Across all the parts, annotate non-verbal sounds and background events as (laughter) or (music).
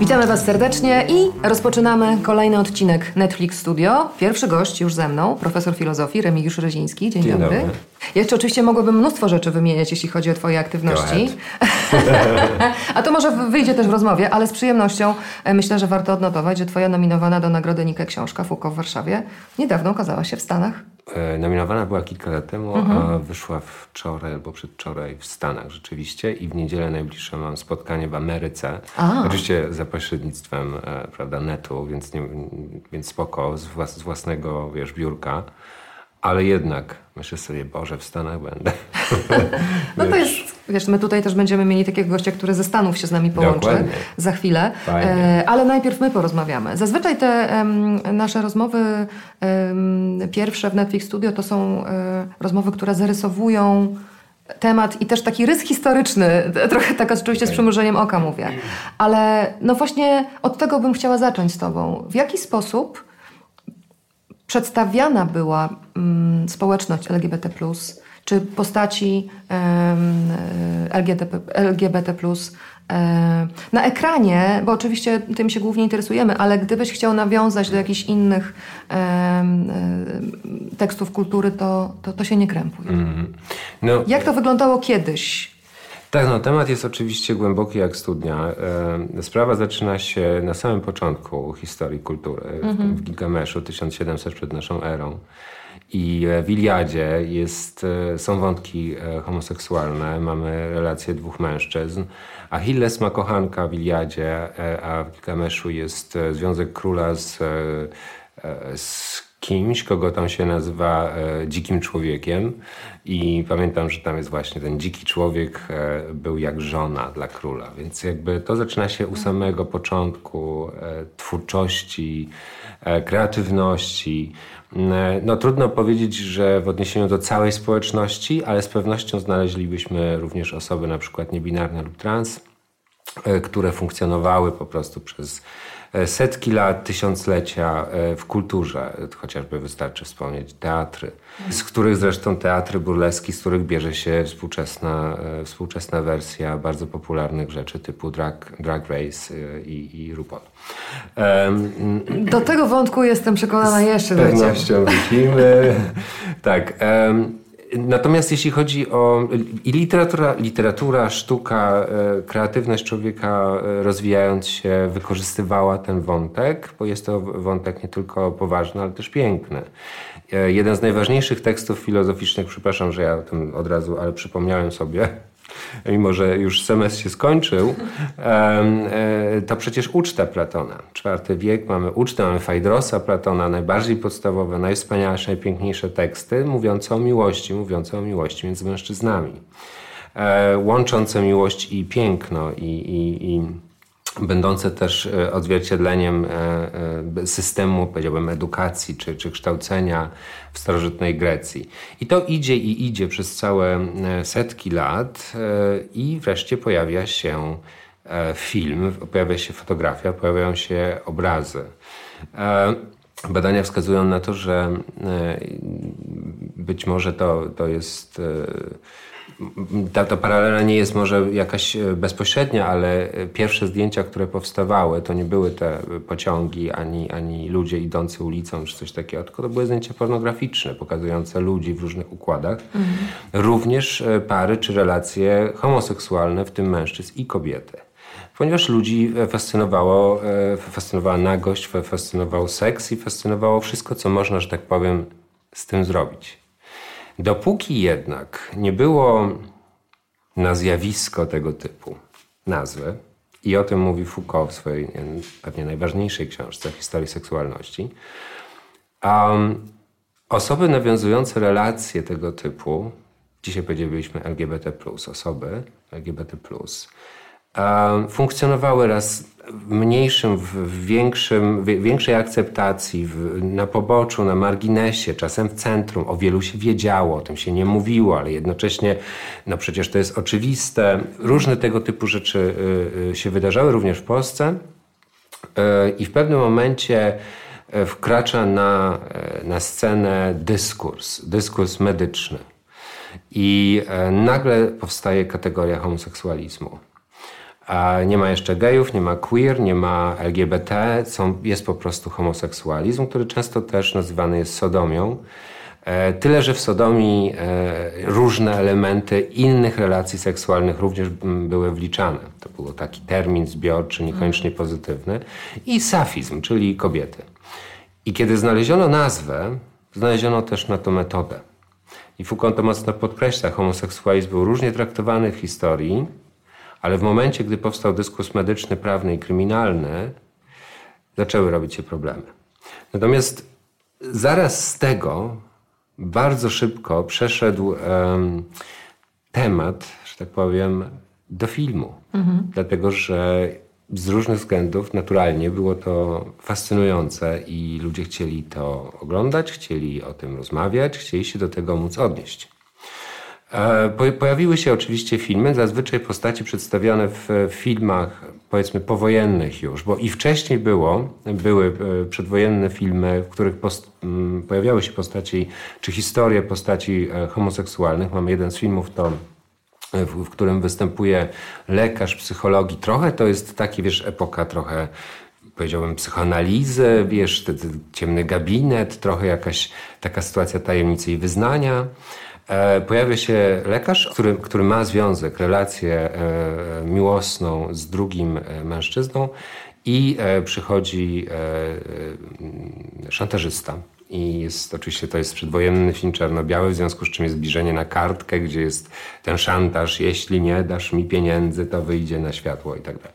Witamy Was serdecznie i rozpoczynamy kolejny odcinek Netflix Studio. Pierwszy gość już ze mną, profesor filozofii Remigiusz Reziński. Dzień, Dzień dobry. dobry. Jeszcze oczywiście mogłabym mnóstwo rzeczy wymieniać, jeśli chodzi o Twoje aktywności. (laughs) A to może wyjdzie też w rozmowie, ale z przyjemnością e, myślę, że warto odnotować, że Twoja nominowana do Nagrody Nike książka Foucault w Warszawie niedawno ukazała się w Stanach. E, Nominowana była kilka lat temu, Mhm. a wyszła wczoraj albo przedwczoraj w Stanach rzeczywiście i w niedzielę najbliższe mam spotkanie w Ameryce. A. Oczywiście za pośrednictwem e, prawda, netu, więc, nie, więc spoko, z, włas, z własnego wiesz, biurka. Ale jednak myślę sobie, Boże, w Stanach będę. (laughs) No to jest, wiesz, my tutaj też będziemy mieli takiego gościa, który ze Stanów się z nami połączy Dokładnie. za chwilę. Fajnie. E, ale najpierw my porozmawiamy. Zazwyczaj te em, nasze rozmowy em, pierwsze w Netflix Studio to są e, rozmowy, które zarysowują temat i też taki rys historyczny, (laughs) trochę tak oczywiście z przymrużeniem oka mówię. Ale no właśnie od tego bym chciała zacząć z tobą. W jaki sposób przedstawiana była mm, społeczność LGBT, czy postaci LGBT, LGBT na ekranie, bo oczywiście tym się głównie interesujemy, ale gdybyś chciał nawiązać do jakichś innych e, tekstów kultury, to, to, to się nie krępuj. Mhm. No, Jak to wyglądało kiedyś? Tak, no temat jest oczywiście głęboki jak studnia. E, Sprawa zaczyna się na samym początku historii kultury, w- w Gilgameszu 1700 przed naszą erą. I w Iliadzie jest, e, są wątki e, homoseksualne, mamy relacje dwóch mężczyzn. Achilles ma kochanka w Iliadzie, a w Gilgameszu jest związek króla z, z kimś, kogo tam się nazywa e, dzikim człowiekiem. I pamiętam, że tam jest właśnie ten dziki człowiek e, był jak żona dla króla. Więc jakby to zaczyna się u samego początku e, twórczości, e, kreatywności. E, No trudno powiedzieć, że w odniesieniu do całej społeczności, ale z pewnością znaleźlibyśmy również osoby na przykład niebinarne lub trans, e, które funkcjonowały po prostu przez setki lat, tysiąclecia e, w kulturze. Chociażby wystarczy wspomnieć teatry, z których zresztą teatry burleski, z których bierze się współczesna, e, współczesna wersja bardzo popularnych rzeczy typu drag, drag Race e, i, i RuPaul. Do tego wątku jestem przekonana jeszcze z pewnością wrócimy. (laughs) tak. em, natomiast jeśli chodzi o i literatura, literatura sztuka, e, kreatywność człowieka e, rozwijając się wykorzystywała ten wątek, bo jest to wątek nie tylko poważny, ale też piękny. E, jeden z najważniejszych tekstów filozoficznych, przepraszam, że ja o tym od razu, ale przypomniałem sobie, mimo że już semestr się skończył, e, to przecież uczta Platona. IV wiek, mamy ucztę, mamy Fajdrosa Platona, najbardziej podstawowe, najwspanialsze, najpiękniejsze teksty mówiące o miłości, mówiące o miłości między mężczyznami. E, łączące miłość i piękno i, i, i będące też e, odzwierciedleniem e, e, systemu, powiedziałbym, edukacji czy, czy kształcenia w starożytnej Grecji. I to idzie i idzie przez całe setki lat i wreszcie pojawia się film, pojawia się fotografia, pojawiają się obrazy. Badania wskazują na to, że być może to, to jest ta, ta paralela nie jest może jakaś e, bezpośrednia, ale e, pierwsze zdjęcia, które powstawały, to nie były te pociągi ani, ani ludzie idący ulicą czy coś takiego, tylko to były zdjęcia pornograficzne, pokazujące ludzi w różnych układach. Również e, pary czy relacje homoseksualne, w tym mężczyzn i kobiety. Ponieważ ludzi e, fascynowało, e, fascynowała nagość, fa- fascynował seks i fascynowało wszystko, co można, że tak powiem, z tym zrobić. Dopóki jednak nie było na zjawisko tego typu nazwy, i o tym mówi Foucault w swojej nie, pewnie najważniejszej książce Historii seksualności, um, osoby nawiązujące relacje tego typu, dzisiaj powiedzielibyśmy LGBT+, osoby LGBT+, funkcjonowały raz w mniejszym, w większym, w większej akceptacji, w, na poboczu, na marginesie, czasem w centrum. O wielu się wiedziało, o tym się nie mówiło, ale jednocześnie, no przecież to jest oczywiste. Różne tego typu rzeczy y, y, się wydarzały również w Polsce. Y, I w pewnym momencie wkracza na, na scenę dyskurs, dyskurs medyczny. I nagle powstaje kategoria homoseksualizmu. A nie ma jeszcze gejów, nie ma queer, nie ma LGBT, są, jest po prostu homoseksualizm, który często też nazywany jest sodomią. E, tyle, że w sodomii e, różne elementy innych relacji seksualnych również były wliczane. To był taki termin zbiorczy, niekoniecznie pozytywny. I safizm, czyli kobiety. I kiedy znaleziono nazwę, znaleziono też na to metodę. I Foucault to mocno podkreśla, homoseksualizm był różnie traktowany w historii, ale w momencie, gdy powstał dyskurs medyczny, prawny i kryminalny, zaczęły robić się problemy. Natomiast zaraz z tego bardzo szybko przeszedł um, temat, że tak powiem, do filmu. Mhm. Dlatego, że z różnych względów naturalnie było to fascynujące i ludzie chcieli to oglądać, chcieli o tym rozmawiać, chcieli się do tego móc odnieść. E, pojawiły się oczywiście filmy, zazwyczaj postaci przedstawione w filmach powiedzmy powojennych już, bo i wcześniej było, były e, przedwojenne filmy, w których post, pojawiały się postaci, czy historie postaci e, homoseksualnych. Mamy jeden z filmów, to w, w którym występuje lekarz psychologii. Trochę to jest taki, wiesz, epoka trochę powiedziałbym, psychoanalizy, wiesz, ciemny gabinet, trochę jakaś taka sytuacja tajemnicy i wyznania. E, pojawia się lekarz, który, który ma związek, relację e, miłosną z drugim e, mężczyzną i przychodzi szantażysta. I jest oczywiście to jest przedwojenny film czarno-biały, w związku z czym jest zbliżenie na kartkę, gdzie jest ten szantaż, jeśli nie dasz mi pieniędzy, to wyjdzie na światło i tak dalej.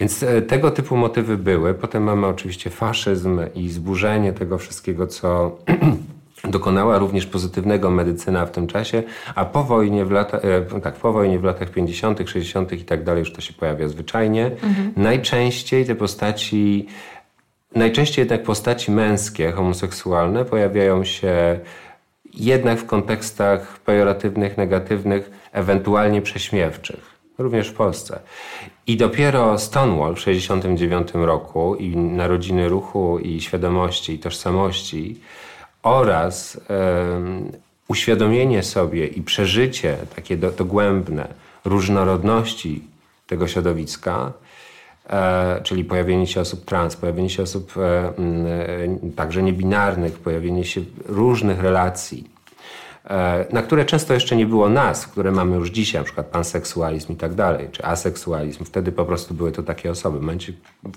Więc tego typu motywy były. Potem mamy oczywiście faszyzm i zburzenie tego wszystkiego, co (clears throat) Dokonała również pozytywnego medycyna w tym czasie, a po wojnie w, lata, e, tak, po wojnie w latach 50., 60. i tak dalej już to się pojawia zwyczajnie. Mhm. Najczęściej te postaci, najczęściej jednak postaci męskie, homoseksualne pojawiają się jednak w kontekstach pejoratywnych, negatywnych, ewentualnie prześmiewczych. Również w Polsce. I dopiero Stonewall w 1969 roku i narodziny ruchu i świadomości i tożsamości oraz uświadomienie sobie i przeżycie takie do, dogłębne różnorodności tego środowiska, e, czyli pojawienie się osób trans, pojawienie się osób e, e, także niebinarnych, pojawienie się różnych relacji, na które często jeszcze nie było nas, które mamy już dzisiaj, na przykład panseksualizm i tak dalej, czy aseksualizm. Wtedy po prostu były to takie osoby. Momencie,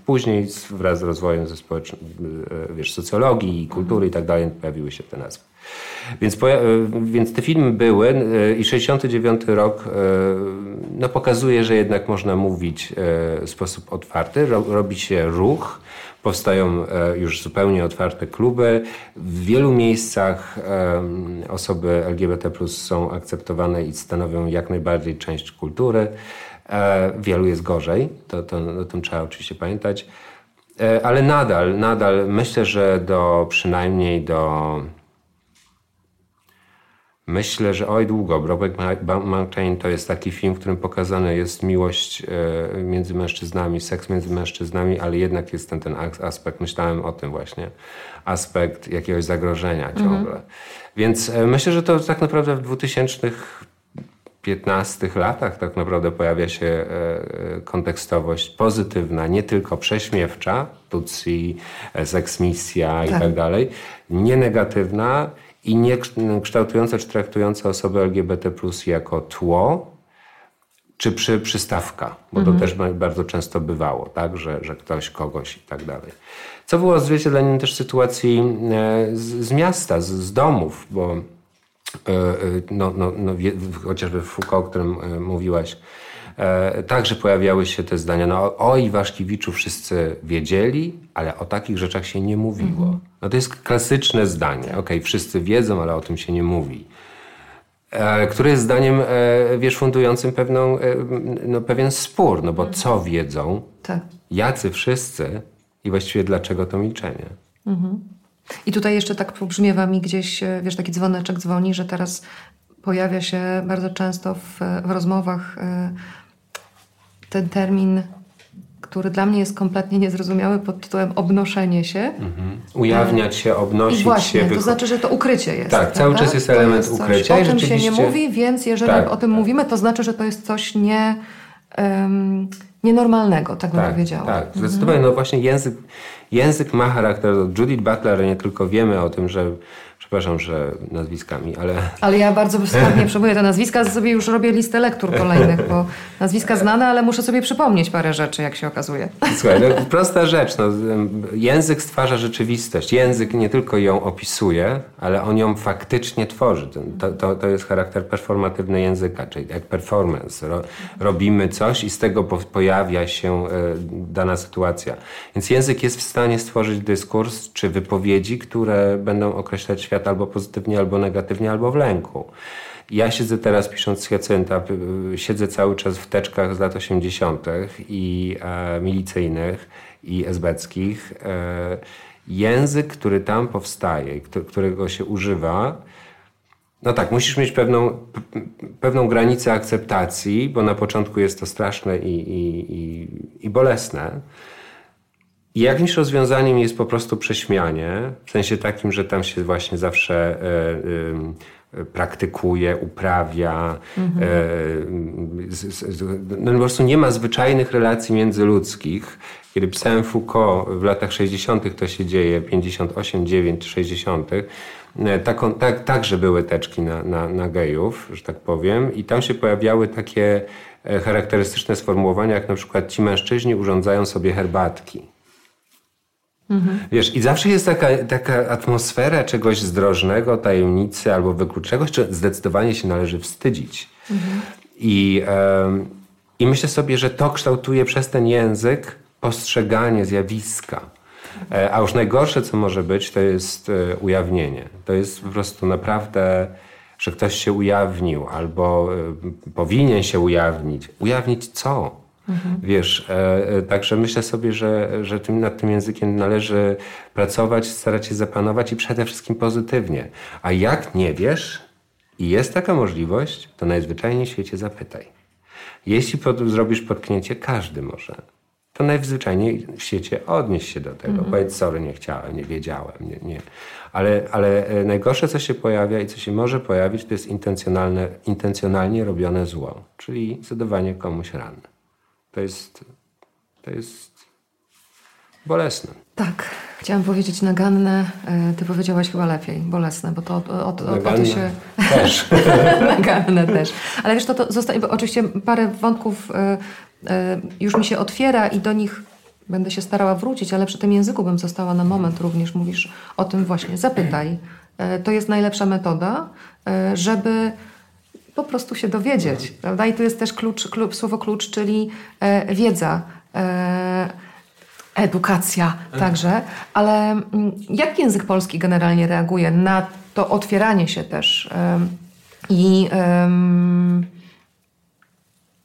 później wraz z rozwojem ze. E, wiesz, socjologii, kultury i tak dalej pojawiły się te nazwy. Więc, e, więc te filmy były i 69 rok no, pokazuje, że jednak można mówić w sposób otwarty, robi się ruch, Powstają e, już zupełnie otwarte kluby. W wielu miejscach osoby LGBT są akceptowane i stanowią jak najbardziej część kultury. E, wielu jest gorzej, to, to, o tym trzeba oczywiście pamiętać. E, ale nadal, nadal myślę, że do przynajmniej do Myślę, że oj długo. Brokeback Mountain to jest taki film, w którym pokazana jest miłość e, między mężczyznami, seks między mężczyznami, ale jednak jest ten, ten aspekt, myślałem o tym właśnie, aspekt jakiegoś zagrożenia mhm. ciągle. Więc e, myślę, że to tak naprawdę w 2015 latach tak naprawdę pojawia się e, kontekstowość pozytywna, nie tylko prześmiewcza, Tutsi, seksmisja tak. i tak dalej, nie negatywna, i nie kształtujące czy traktujące osoby LGBT jako tło, czy przy, przystawka, bo mhm. to też bardzo często bywało, tak, że, że ktoś kogoś i tak dalej. Co było odzwierciedleniem też sytuacji e, z, z miasta, z, z, domów, bo e, e, no, no, no, chociażby w Foucault, o którym mówiłaś, także pojawiały się te zdania, no o Iwaszkiewiczu wszyscy wiedzieli, ale o takich rzeczach się nie mówiło. Mhm. No to jest klasyczne zdanie. Okej, okay, wszyscy wiedzą, ale o tym się nie mówi. E, które jest zdaniem, e, wiesz, fundującym pewną, e, no, pewien spór, no bo mhm. co wiedzą, tak. jacy wszyscy i właściwie dlaczego to milczenie. Mhm. I tutaj jeszcze tak pobrzmiewa mi gdzieś, e, wiesz, taki dzwoneczek dzwoni, że teraz pojawia się bardzo często w, w rozmowach e, ten termin który dla mnie jest kompletnie niezrozumiały pod tytułem obnoszenie się. Mhm. Ujawniać się, obnosić I właśnie, się. To znaczy, że to ukrycie jest. Tak, prawda? cały czas jest element jest ukrycia. O czym się nie mówi, więc jeżeli tak, o tym tak. mówimy, to znaczy, że to jest coś nie... Um, nienormalnego, tak bym tak, powiedziała. Tak, zdecydowanie. No właśnie język, język ma charakter. Judith Butler, nie tylko wiemy o tym, że Przepraszam, że nazwiskami, ale... Ale ja bardzo chętnie przypomnę te nazwiska, sobie już robię listę lektur kolejnych, bo nazwiska znane, ale muszę sobie przypomnieć parę rzeczy, jak się okazuje. Słuchaj, no, prosta rzecz. No, język stwarza rzeczywistość. Język nie tylko ją opisuje, ale on ją faktycznie tworzy. To, to, to jest charakter performatywny języka, czyli jak performance. Ro, robimy coś i z tego po, pojawia się y, dana sytuacja. Więc język jest w stanie stworzyć dyskurs czy wypowiedzi, które będą określać świat albo pozytywnie, albo negatywnie, albo w lęku. Ja siedzę teraz pisząc Hyacynta, siedzę cały czas w teczkach z lat 80. i e, milicyjnych i esbeckich. E, język, który tam powstaje, którego się używa, no tak, musisz mieć pewną, pewną granicę akceptacji, bo na początku jest to straszne i, i, i, i bolesne. I jakimś rozwiązaniem jest po prostu prześmianie, w sensie takim, że tam się właśnie zawsze y, y, praktykuje, uprawia. Mhm. Y, no po prostu nie ma zwyczajnych relacji międzyludzkich. Kiedy pisałem Foucault w latach 60. to się dzieje, 58, 9, 60. Taką, tak, także były teczki na, na, na gejów, że tak powiem, i tam się pojawiały takie charakterystyczne sformułowania, jak na przykład ci mężczyźni urządzają sobie herbatki. Mhm. Wiesz, i zawsze jest taka, taka atmosfera czegoś zdrożnego, tajemnicy albo wykluczegoś, czy zdecydowanie się należy wstydzić. Mhm. I, um, I myślę sobie, że to kształtuje przez ten język postrzeganie zjawiska. E, a już najgorsze, co może być, to jest e, ujawnienie. To jest po prostu naprawdę, że ktoś się ujawnił albo e, powinien się ujawnić. Ujawnić co? Mhm. Wiesz, e, e, także myślę sobie, że, że tym, nad tym językiem należy pracować, starać się zapanować i przede wszystkim pozytywnie. A jak nie wiesz i jest taka możliwość, to najzwyczajniej w świecie zapytaj. Jeśli pod, zrobisz potknięcie, każdy może. To najzwyczajniej w świecie odnieść się do tego. Mhm. Powiedz, sorry, nie chciałem, nie wiedziałem. Nie, nie. Ale, ale e, najgorsze, co się pojawia i co się może pojawić, to jest intencjonalne, intencjonalnie robione zło, czyli zadawanie komuś ran. To jest, to jest bolesne. Tak, chciałam powiedzieć naganne, e, ty powiedziałaś chyba lepiej, bolesne, bo to o, o, o, o to się... też. (laughs) naganne też. Ale wiesz, to, to zostaje, bo oczywiście parę wątków y, y, już mi się otwiera i do nich będę się starała wrócić, ale przy tym języku bym została na moment również. Mówisz o tym właśnie, zapytaj. Y, to jest najlepsza metoda, żeby po prostu się dowiedzieć, prawda? I tu jest też klucz, klucz słowo klucz, czyli e, wiedza, e, edukacja także. Ale m, mm, jak język polski generalnie reaguje na to otwieranie się też? I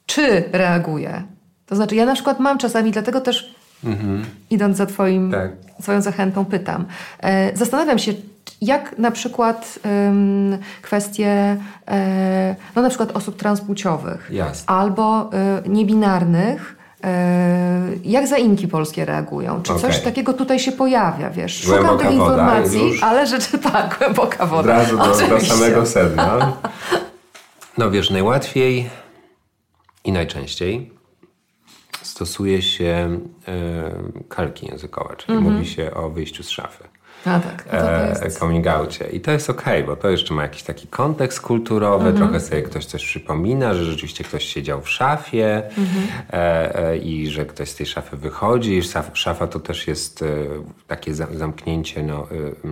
czy reaguje? To znaczy, ja na przykład mam czasami, dlatego też mhm. idąc za twoim, tak. Twoją zachętą, pytam. E, zastanawiam się, jak na przykład ym, kwestie y, no na przykład osób transpłciowych Jasne. albo y, niebinarnych, y, jak zaimki polskie reagują? Czy okay. coś takiego tutaj się pojawia, wiesz? Szukam głęboka tych informacji, ale rzeczy (laughs) tak, głęboka woda. Od razu do, do samego sedna. (laughs) No wiesz, najłatwiej i najczęściej stosuje się y, kalki językowe, czyli mm -hmm. mówi się o wyjściu z szafy. A tak, no to e, jest... coming. I to jest okej, okay, bo to jeszcze ma jakiś taki kontekst kulturowy, mhm. trochę sobie ktoś coś przypomina, że rzeczywiście ktoś siedział w szafie mhm. e, e, i że ktoś z tej szafy wychodzi. I szafa, to też jest e, takie zamknięcie, no, e,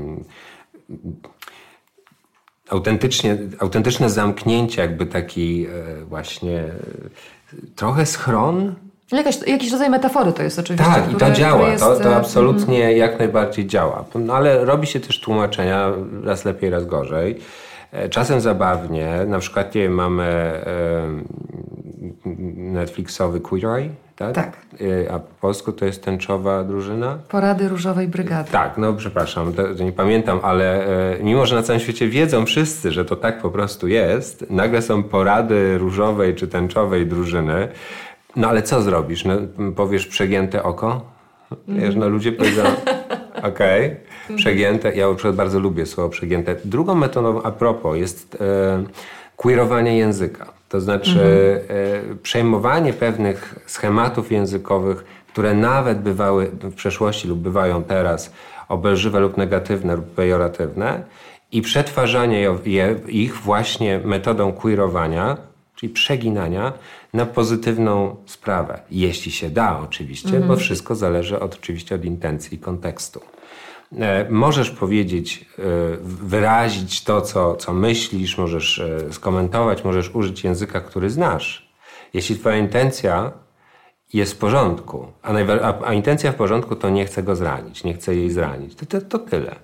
autentycznie, autentyczne zamknięcie, jakby taki e, właśnie trochę schron, Jakaś, jakiś rodzaj metafory to jest oczywiście. Tak, które, i to działa. Jest... To, to e, absolutnie mm. jak najbardziej działa. No, ale robi się też tłumaczenia, raz lepiej, raz gorzej. E, czasem zabawnie, na przykład nie mamy e, Netflixowy Queer Eye, tak? tak. E, a po polsku to jest tęczowa drużyna? Porady Różowej Brygady. Tak, no przepraszam, nie pamiętam, ale mimo, że na całym świecie wiedzą wszyscy, że to tak po prostu jest, nagle są porady różowej czy tęczowej drużyny, No ale co zrobisz? No, powiesz przegięte oko? Wiesz, no ludzie powiedzą, (laughs) okej, okay, przegięte. Ja na przykład bardzo lubię słowo przegięte. Drugą metodą a propos jest e, queerowanie języka. To znaczy mhm. e, przejmowanie pewnych schematów językowych, które nawet bywały w przeszłości lub bywają teraz obelżywe lub negatywne lub pejoratywne i przetwarzanie je, ich właśnie metodą queerowania, czyli przeginania na pozytywną sprawę. Jeśli się da oczywiście, mhm. bo wszystko zależy od, oczywiście od intencji i kontekstu. E, możesz powiedzieć, e, wyrazić to, co, co myślisz, możesz e, skomentować, możesz użyć języka, który znasz. Jeśli twoja intencja jest w porządku, a, a, a intencja w porządku to nie chce go zranić, nie chce jej zranić, to, to, to tyle.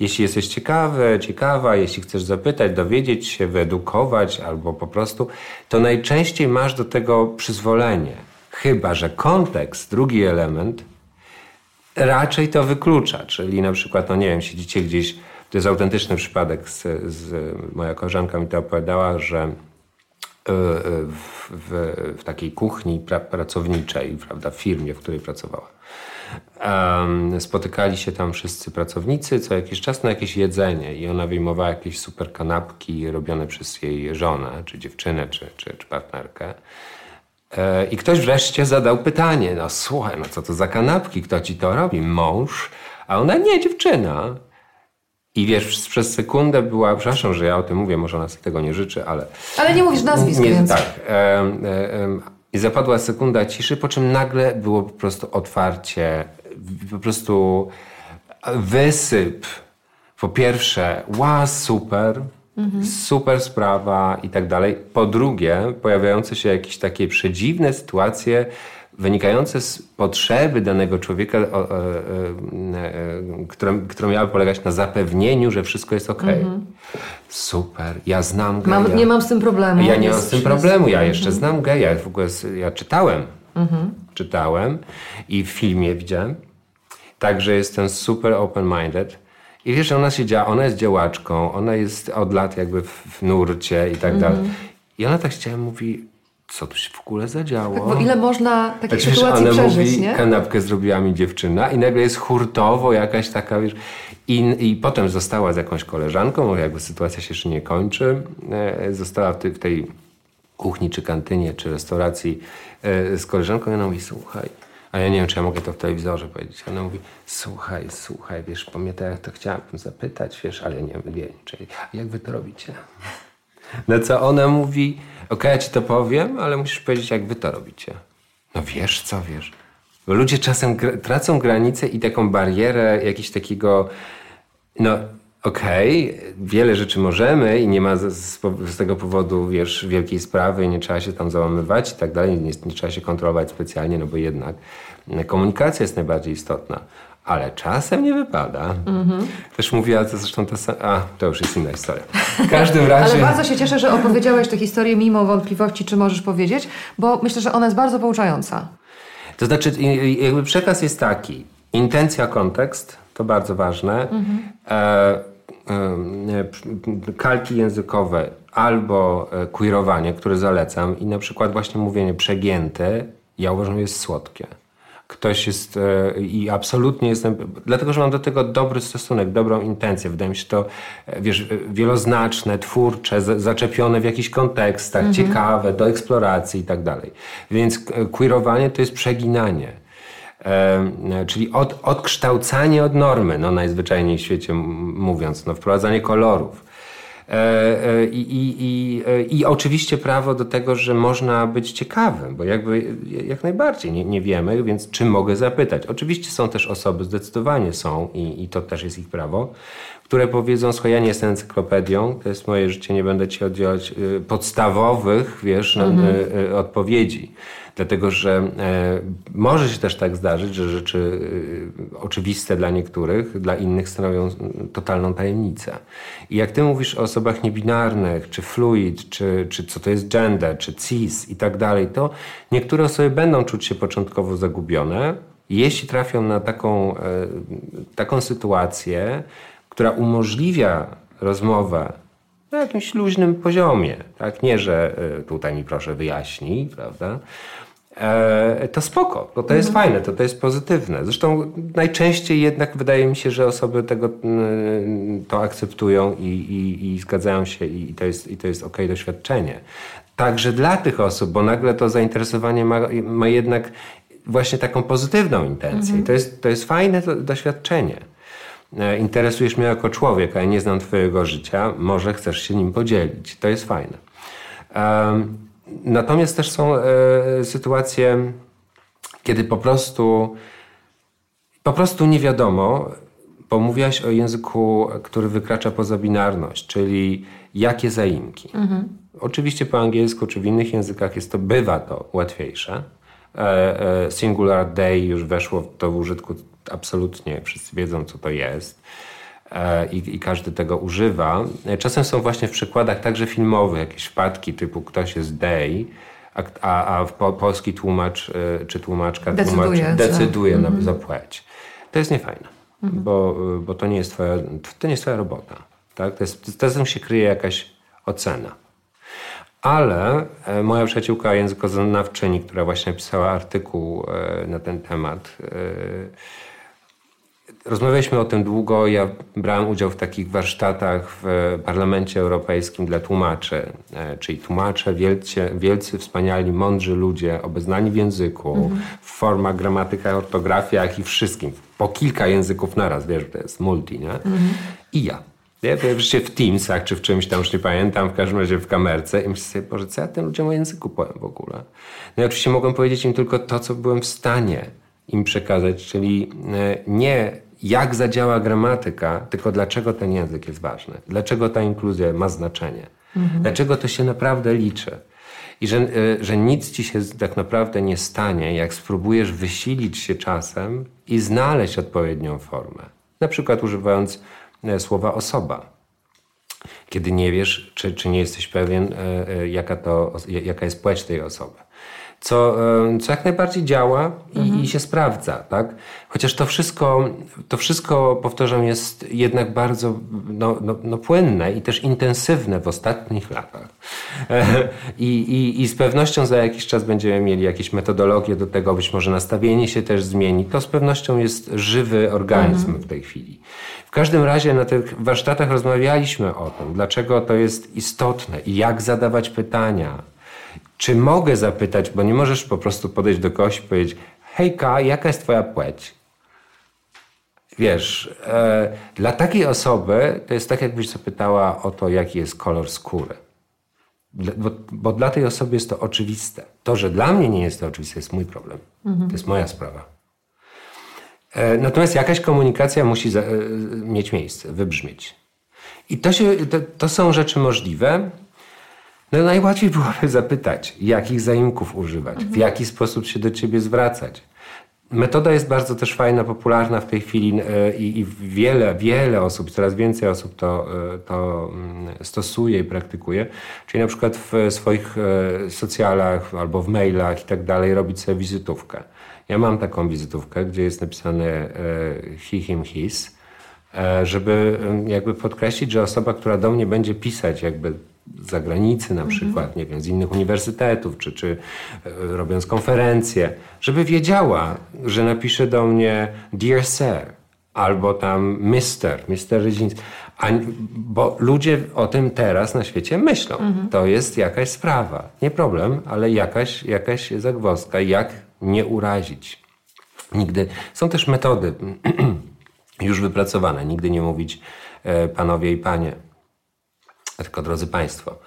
Jeśli jesteś ciekawy, ciekawa, jeśli chcesz zapytać, dowiedzieć się, wyedukować albo po prostu, to najczęściej masz do tego przyzwolenie. Chyba, że kontekst, drugi element, raczej to wyklucza. Czyli na przykład, no nie wiem, siedzicie gdzieś, to jest autentyczny przypadek, z, z moja koleżanka mi to opowiadała, że e, w, w, w takiej kuchni pra, pracowniczej, prawda, w firmie, w której pracowała, spotykali się tam wszyscy pracownicy co jakiś czas na jakieś jedzenie i ona wyjmowała jakieś super kanapki robione przez jej żonę, czy dziewczynę, czy, czy, czy partnerkę. E, I ktoś wreszcie zadał pytanie, no słuchaj, no co to za kanapki, kto ci to robi? Mąż? A ona, nie, dziewczyna. I wiesz, przez sekundę była, przepraszam, że ja o tym mówię, może ona sobie tego nie życzy, ale... Ale nie mówisz nazwisk, nie, więc... Tak. E, I zapadła sekunda ciszy, po czym nagle było po prostu otwarcie, po prostu wysyp. Po pierwsze, wow, super, Mhm. Super sprawa i tak dalej. Po drugie, pojawiające się jakieś takie przedziwne sytuacje wynikające z potrzeby danego człowieka, e, e, e, która, która miała polegać na zapewnieniu, że wszystko jest ok. Mhm. Super, ja znam geja. Mam, nie mam z tym problemu. Ja nie mam z tym problemu, ja jeszcze mhm. znam geja. W ogóle ja czytałem, mhm. czytałem i w filmie widziałem. Także jestem super open-minded. I wiesz, ona się działa, ona jest działaczką, ona jest od lat jakby w, nurcie i tak dalej. Mhm. I ona tak chciała mówi, co tu się w ogóle zadziało? Tak, bo ile można takiej tak, sytuacji wiesz, przeżyć, mówi, nie? kanapkę zrobiła mi dziewczyna i nagle jest hurtowo jakaś taka, wiesz, i, i potem została z jakąś koleżanką, bo jakby sytuacja się jeszcze nie kończy, e, została w tej, w tej kuchni, czy kantynie, czy restauracji e, z koleżanką i ona mówi, słuchaj, a ja nie wiem, czy ja mogę to w telewizorze powiedzieć. Ona mówi, słuchaj, słuchaj, wiesz, pamiętaj, jak to chciałabym zapytać, wiesz, ale nie wiem, czyli jak wy to robicie? Na co ona mówi, okay, ja ci to powiem, ale musisz powiedzieć, jak wy to robicie. No wiesz co, wiesz. Bo ludzie czasem tracą granicę i taką barierę jakiegoś takiego, no okej, okay, wiele rzeczy możemy i nie ma z, z, tego powodu, wiesz, wielkiej sprawy, nie trzeba się tam załamywać i tak dalej, nie, nie trzeba się kontrolować specjalnie, no bo jednak komunikacja jest najbardziej istotna. Ale czasem nie wypada. Mm-hmm. Też mówiła to zresztą ta sama. A, to już jest inna historia. W każdym (laughs) razie. Ale bardzo się cieszę, że opowiedziałeś tę historię mimo wątpliwości, czy możesz powiedzieć, bo myślę, że ona jest bardzo pouczająca. To znaczy, jakby przekaz jest taki: intencja, kontekst to bardzo ważne. Mm-hmm. E, E, kalki językowe albo e, queerowanie, które zalecam i na przykład właśnie mówienie przegięte, ja uważam, jest słodkie. Ktoś jest e, i absolutnie jestem, dlatego że mam do tego dobry stosunek, dobrą intencję. Wydaje mi się to, wiesz, wieloznaczne, twórcze, zaczepione w jakichś kontekstach, mhm. ciekawe, do eksploracji i tak dalej. Więc queerowanie to jest przeginanie czyli od, odkształcanie od normy, no najzwyczajniej w świecie mówiąc, no wprowadzanie kolorów. E, e, I, i, e, I oczywiście prawo do tego, że można być ciekawym, bo jakby jak najbardziej nie, nie wiemy, więc czym mogę zapytać. Oczywiście są też osoby, zdecydowanie są i, i to też jest ich prawo, które powiedzą, słuchaj, ja nie jestem encyklopedią, to jest moje życie, nie będę ci oddzielać podstawowych, wiesz, mhm. odpowiedzi. Dlatego, że e, może się też tak zdarzyć, że rzeczy oczywiste dla niektórych, dla innych stanowią totalną tajemnicę. I jak ty mówisz o osobach niebinarnych, czy fluid, czy, czy co to jest gender, czy cis i tak dalej, to niektóre osoby będą czuć się początkowo zagubione, jeśli trafią na taką, e, taką sytuację, która umożliwia rozmowę na jakimś luźnym poziomie. Tak? Nie, że tutaj mi proszę wyjaśnij, prawda? e, to spoko, bo to jest mhm. fajne, to, to jest pozytywne. Zresztą najczęściej jednak wydaje mi się, że osoby tego to akceptują i, i, i zgadzają się i to jest, i to jest ok doświadczenie. Także dla tych osób, bo nagle to zainteresowanie ma, ma jednak właśnie taką pozytywną intencję. Mhm. I to jest, to jest fajne doświadczenie. E, interesujesz mnie jako człowiek, a ja nie znam Twojego życia, może chcesz się nim podzielić. To jest fajne. Natomiast też są e, sytuacje, kiedy po prostu po prostu nie wiadomo, bo mówiłaś o języku, który wykracza poza binarność, czyli jakie zaimki. Mhm. Oczywiście po angielsku czy w innych językach jest to, bywa to łatwiejsze. E, singular day już weszło to w absolutnie, wszyscy wiedzą co to jest. E, I, i, każdy tego używa. Czasem są właśnie w przykładach także filmowych jakieś wpadki typu ktoś jest day, a, a, po, polski tłumacz czy tłumaczka decyduje, tłumacz, decyduje na, -hmm. za płeć. To jest niefajne, -hmm. bo, bo to, nie jest twoja, to nie jest twoja robota. Tak? To jest, to się kryje jakaś ocena. Ale e, moja przyjaciółka językoznawczyni, która właśnie napisała artykuł e, na ten temat, e, rozmawialiśmy o tym długo. Ja brałem udział w takich warsztatach w Parlamencie Europejskim dla tłumaczy, czyli tłumacze, wielcy, wielcy wspaniali, mądrzy ludzie, obeznani w języku, mhm. w formach, gramatykach, ortografiach i wszystkim. Po kilka języków naraz, wiesz, to jest multi, nie? Mhm. I ja. Ja wreszcie w Teamsach czy w czymś tam, już nie pamiętam, w każdym razie w kamerce i myślę sobie, Boże, co ja tym ludziom o języku powiem w ogóle? No i oczywiście mogłem powiedzieć im tylko to, co byłem w stanie im przekazać, czyli e, nie jak zadziała gramatyka, tylko dlaczego ten język jest ważny, dlaczego ta inkluzja ma znaczenie, mhm. dlaczego to się naprawdę liczy. I że, e, że nic ci się tak naprawdę nie stanie, jak spróbujesz wysilić się czasem i znaleźć odpowiednią formę. Na przykład używając E, słowa osoba. Kiedy nie wiesz, czy, czy nie jesteś pewien, e, e, jaka, to, jaka jest płeć tej osoby co, co jak najbardziej działa i, mhm. i, się sprawdza, tak? Chociaż to wszystko, to wszystko, powtarzam, jest jednak bardzo no, no, no płynne i też intensywne w ostatnich latach. (laughs) I, i, I z pewnością za jakiś czas będziemy mieli jakieś metodologie do tego, być może nastawienie się też zmieni. To z pewnością jest żywy organizm mhm. w tej chwili. W każdym razie na tych warsztatach rozmawialiśmy o tym, dlaczego to jest istotne i jak zadawać pytania. Czy mogę zapytać, bo nie możesz po prostu podejść do kogoś i powiedzieć: Hejka, jaka jest Twoja płeć? Wiesz, e, dla takiej osoby to jest tak, jakbyś zapytała o to, jaki jest kolor skóry. Bo, bo, dla tej osoby jest to oczywiste. To, że dla mnie nie jest to oczywiste, jest mój problem. Mhm. To jest moja sprawa. E, natomiast jakaś komunikacja musi za, e, mieć miejsce, wybrzmieć. I to, się, to, to, są rzeczy możliwe. No najłatwiej byłoby zapytać, jakich zaimków używać, mhm. w jaki sposób się do ciebie zwracać. Metoda jest bardzo też fajna, popularna w tej chwili e, i, i wiele, wiele osób, coraz więcej osób to, to mm, stosuje i praktykuje. Czyli na przykład w swoich socjalach albo w mailach i tak dalej robić sobie wizytówkę. Ja mam taką wizytówkę, gdzie jest napisane e, he, him, his, e, żeby jakby podkreślić, że osoba, która do mnie będzie pisać jakby z zagranicy na mhm. przykład, nie wiem, z innych uniwersytetów, czy, czy e, robiąc konferencje, żeby wiedziała, że napisze do mnie Dear Sir, albo tam Mister, Mister Rydziński. Bo ludzie o tym teraz na świecie myślą. Mhm. To jest jakaś sprawa. Nie problem, ale jakaś, jakaś zagwozdka, jak nie urazić. Nigdy. Są też metody (clears throat) już wypracowane. Nigdy nie mówić e, panowie i panie, tylko drodzy państwo.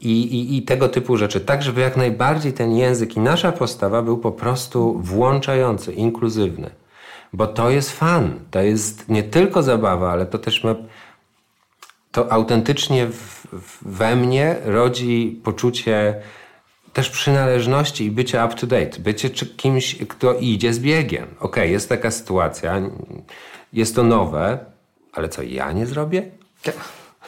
I, i, I, tego typu rzeczy, tak żeby jak najbardziej ten język i nasza postawa był po prostu włączający, inkluzywny. Bo to jest fan, to jest nie tylko zabawa, ale to też ma. To autentycznie w, we mnie rodzi poczucie też przynależności i bycie up to date, bycie kimś, kto idzie z biegiem. Okej, okay, jest taka sytuacja, jest to nowe, ale co ja nie zrobię?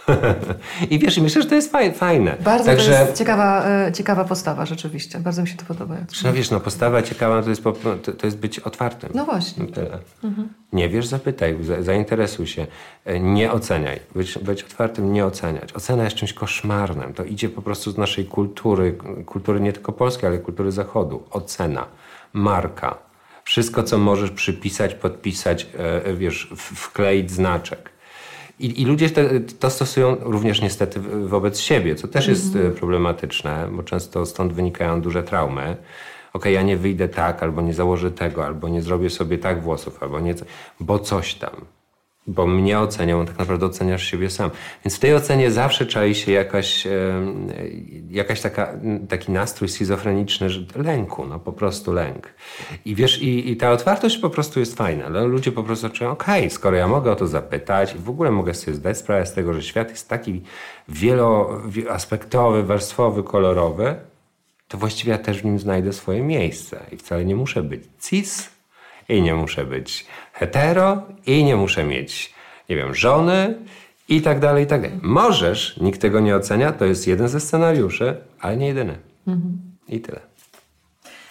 (laughs) I wiesz, myślę, że to jest fajne. Bardzo Także... to jest ciekawa, e, ciekawa postawa, rzeczywiście. Bardzo mi się to podoba. No wiesz, no postawa ciekawa to jest, to jest być otwartym. No właśnie. Mhm. Nie wiesz, zapytaj, zainteresuj się. E, nie oceniaj. Być, być otwartym, nie oceniać. Ocena jest czymś koszmarnym. To idzie po prostu z naszej kultury, kultury nie tylko polskiej, ale kultury zachodu. Ocena, marka. Wszystko, co możesz przypisać, podpisać, e, wiesz, wkleić znaczek. I, I, ludzie te, to stosują również niestety wobec siebie, co też jest mhm. E, problematyczne, bo często stąd wynikają duże traumy. Ok, ja nie wyjdę tak, albo nie założę tego, albo nie zrobię sobie tak włosów, albo nie, bo coś tam bo mnie ocenią, tak naprawdę oceniasz siebie sam. Więc w tej ocenie zawsze czai się jakaś, jakaś taka, taki nastrój schizofreniczny że lęku, no po prostu lęk. I wiesz, i, i ta otwartość po prostu jest fajna, ale ludzie po prostu czują, okej, okay, skoro ja mogę o to zapytać i w ogóle mogę sobie zdać sprawę z tego, że świat jest taki wieloaspektowy, warstwowy, kolorowy, to właściwie ja też w nim znajdę swoje miejsce i wcale nie muszę być cis, i nie muszę być hetero i nie muszę mieć, nie wiem, żony i tak dalej, i tak dalej. Możesz, nikt tego nie ocenia, to jest jeden ze scenariuszy, ale nie jedyny. Mhm. I tyle.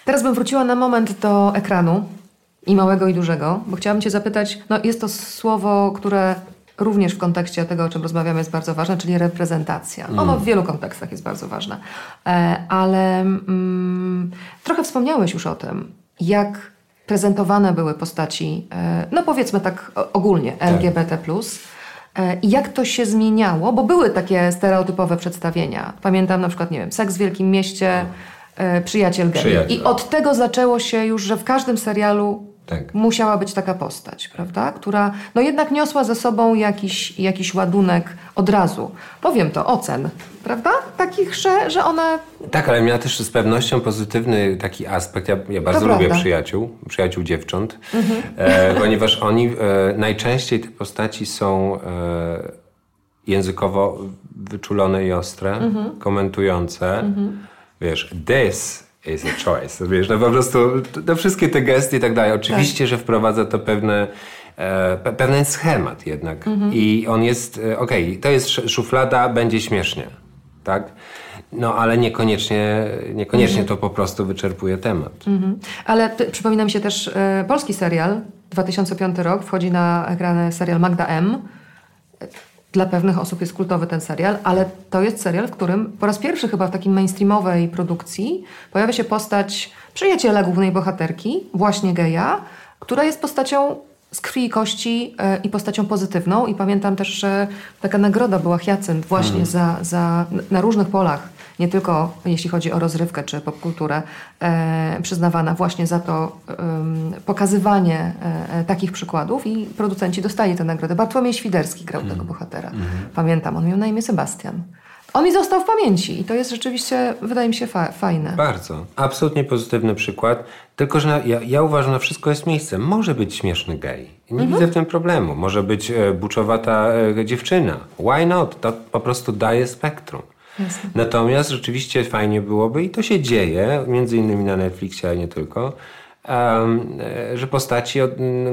Teraz bym wróciła na moment do ekranu i małego i dużego, bo chciałabym Cię zapytać, no jest to słowo, które również w kontekście tego, o czym rozmawiamy, jest bardzo ważne, czyli reprezentacja. Ono mm. w wielu kontekstach jest bardzo ważne. E, ale mm, trochę wspomniałeś już o tym, jak prezentowane były postaci, e, no powiedzmy tak ogólnie, tak. LGBT. E, I jak to się zmieniało, bo były takie stereotypowe przedstawienia. Pamiętam na przykład, nie wiem, seks w wielkim mieście, e, przyjaciel. Przyjaciel. I od tego zaczęło się już, że w każdym serialu tak. Musiała być taka postać, prawda? Która no jednak niosła ze sobą jakiś, jakiś ładunek od razu. Powiem to, ocen, prawda? Takich, że, że one... Tak, ale miała też z pewnością pozytywny taki aspekt. Ja, ja bardzo to lubię prawda. przyjaciół, przyjaciół dziewcząt, mhm. e, (laughs) ponieważ oni e, najczęściej te postaci są e, językowo wyczulone i ostre, mhm. komentujące. Mhm. Wiesz, this is a choice. Wiesz, no po prostu no wszystkie te gesty i tak dalej. Oczywiście, tak. że wprowadza to pewne, e, pewien schemat jednak. Mhm. I on jest, e, okej, okay, to jest szuflada, będzie śmiesznie, tak? No, ale niekoniecznie, niekoniecznie mhm. to po prostu wyczerpuje temat. Mhm. Ale przypomina mi się też e, polski serial, 2005 rok, wchodzi na ekrany serial Magda M dla pewnych osób jest kultowy ten serial, ale to jest serial, w którym po raz pierwszy chyba w takim mainstreamowej produkcji pojawia się postać przyjaciela głównej bohaterki, właśnie geja, która jest postacią z krwi i kości e, i postacią pozytywną. I pamiętam też, że taka nagroda była Hyacynt właśnie hmm. za, za, na różnych polach nie tylko jeśli chodzi o rozrywkę czy popkulturę, e, przyznawana właśnie za to pokazywanie e, takich przykładów i producenci dostali tę nagrodę. Bartłomiej Świderski grał mm. tego bohatera. Mm. Pamiętam, on miał na imię Sebastian. On mi został w pamięci i to jest rzeczywiście, wydaje mi się, fa fajne. Bardzo. Absolutnie pozytywny przykład. Tylko, że ja, ja uważam, że wszystko jest miejscem. Może być śmieszny gej. Nie mhm. widzę w tym problemu. Może być e, buczowata e, dziewczyna. Why not? To po prostu daje spektrum. Jasne. Natomiast rzeczywiście fajnie byłoby, i to się dzieje, między innymi na Netflixie, ale nie tylko, um, że postaci,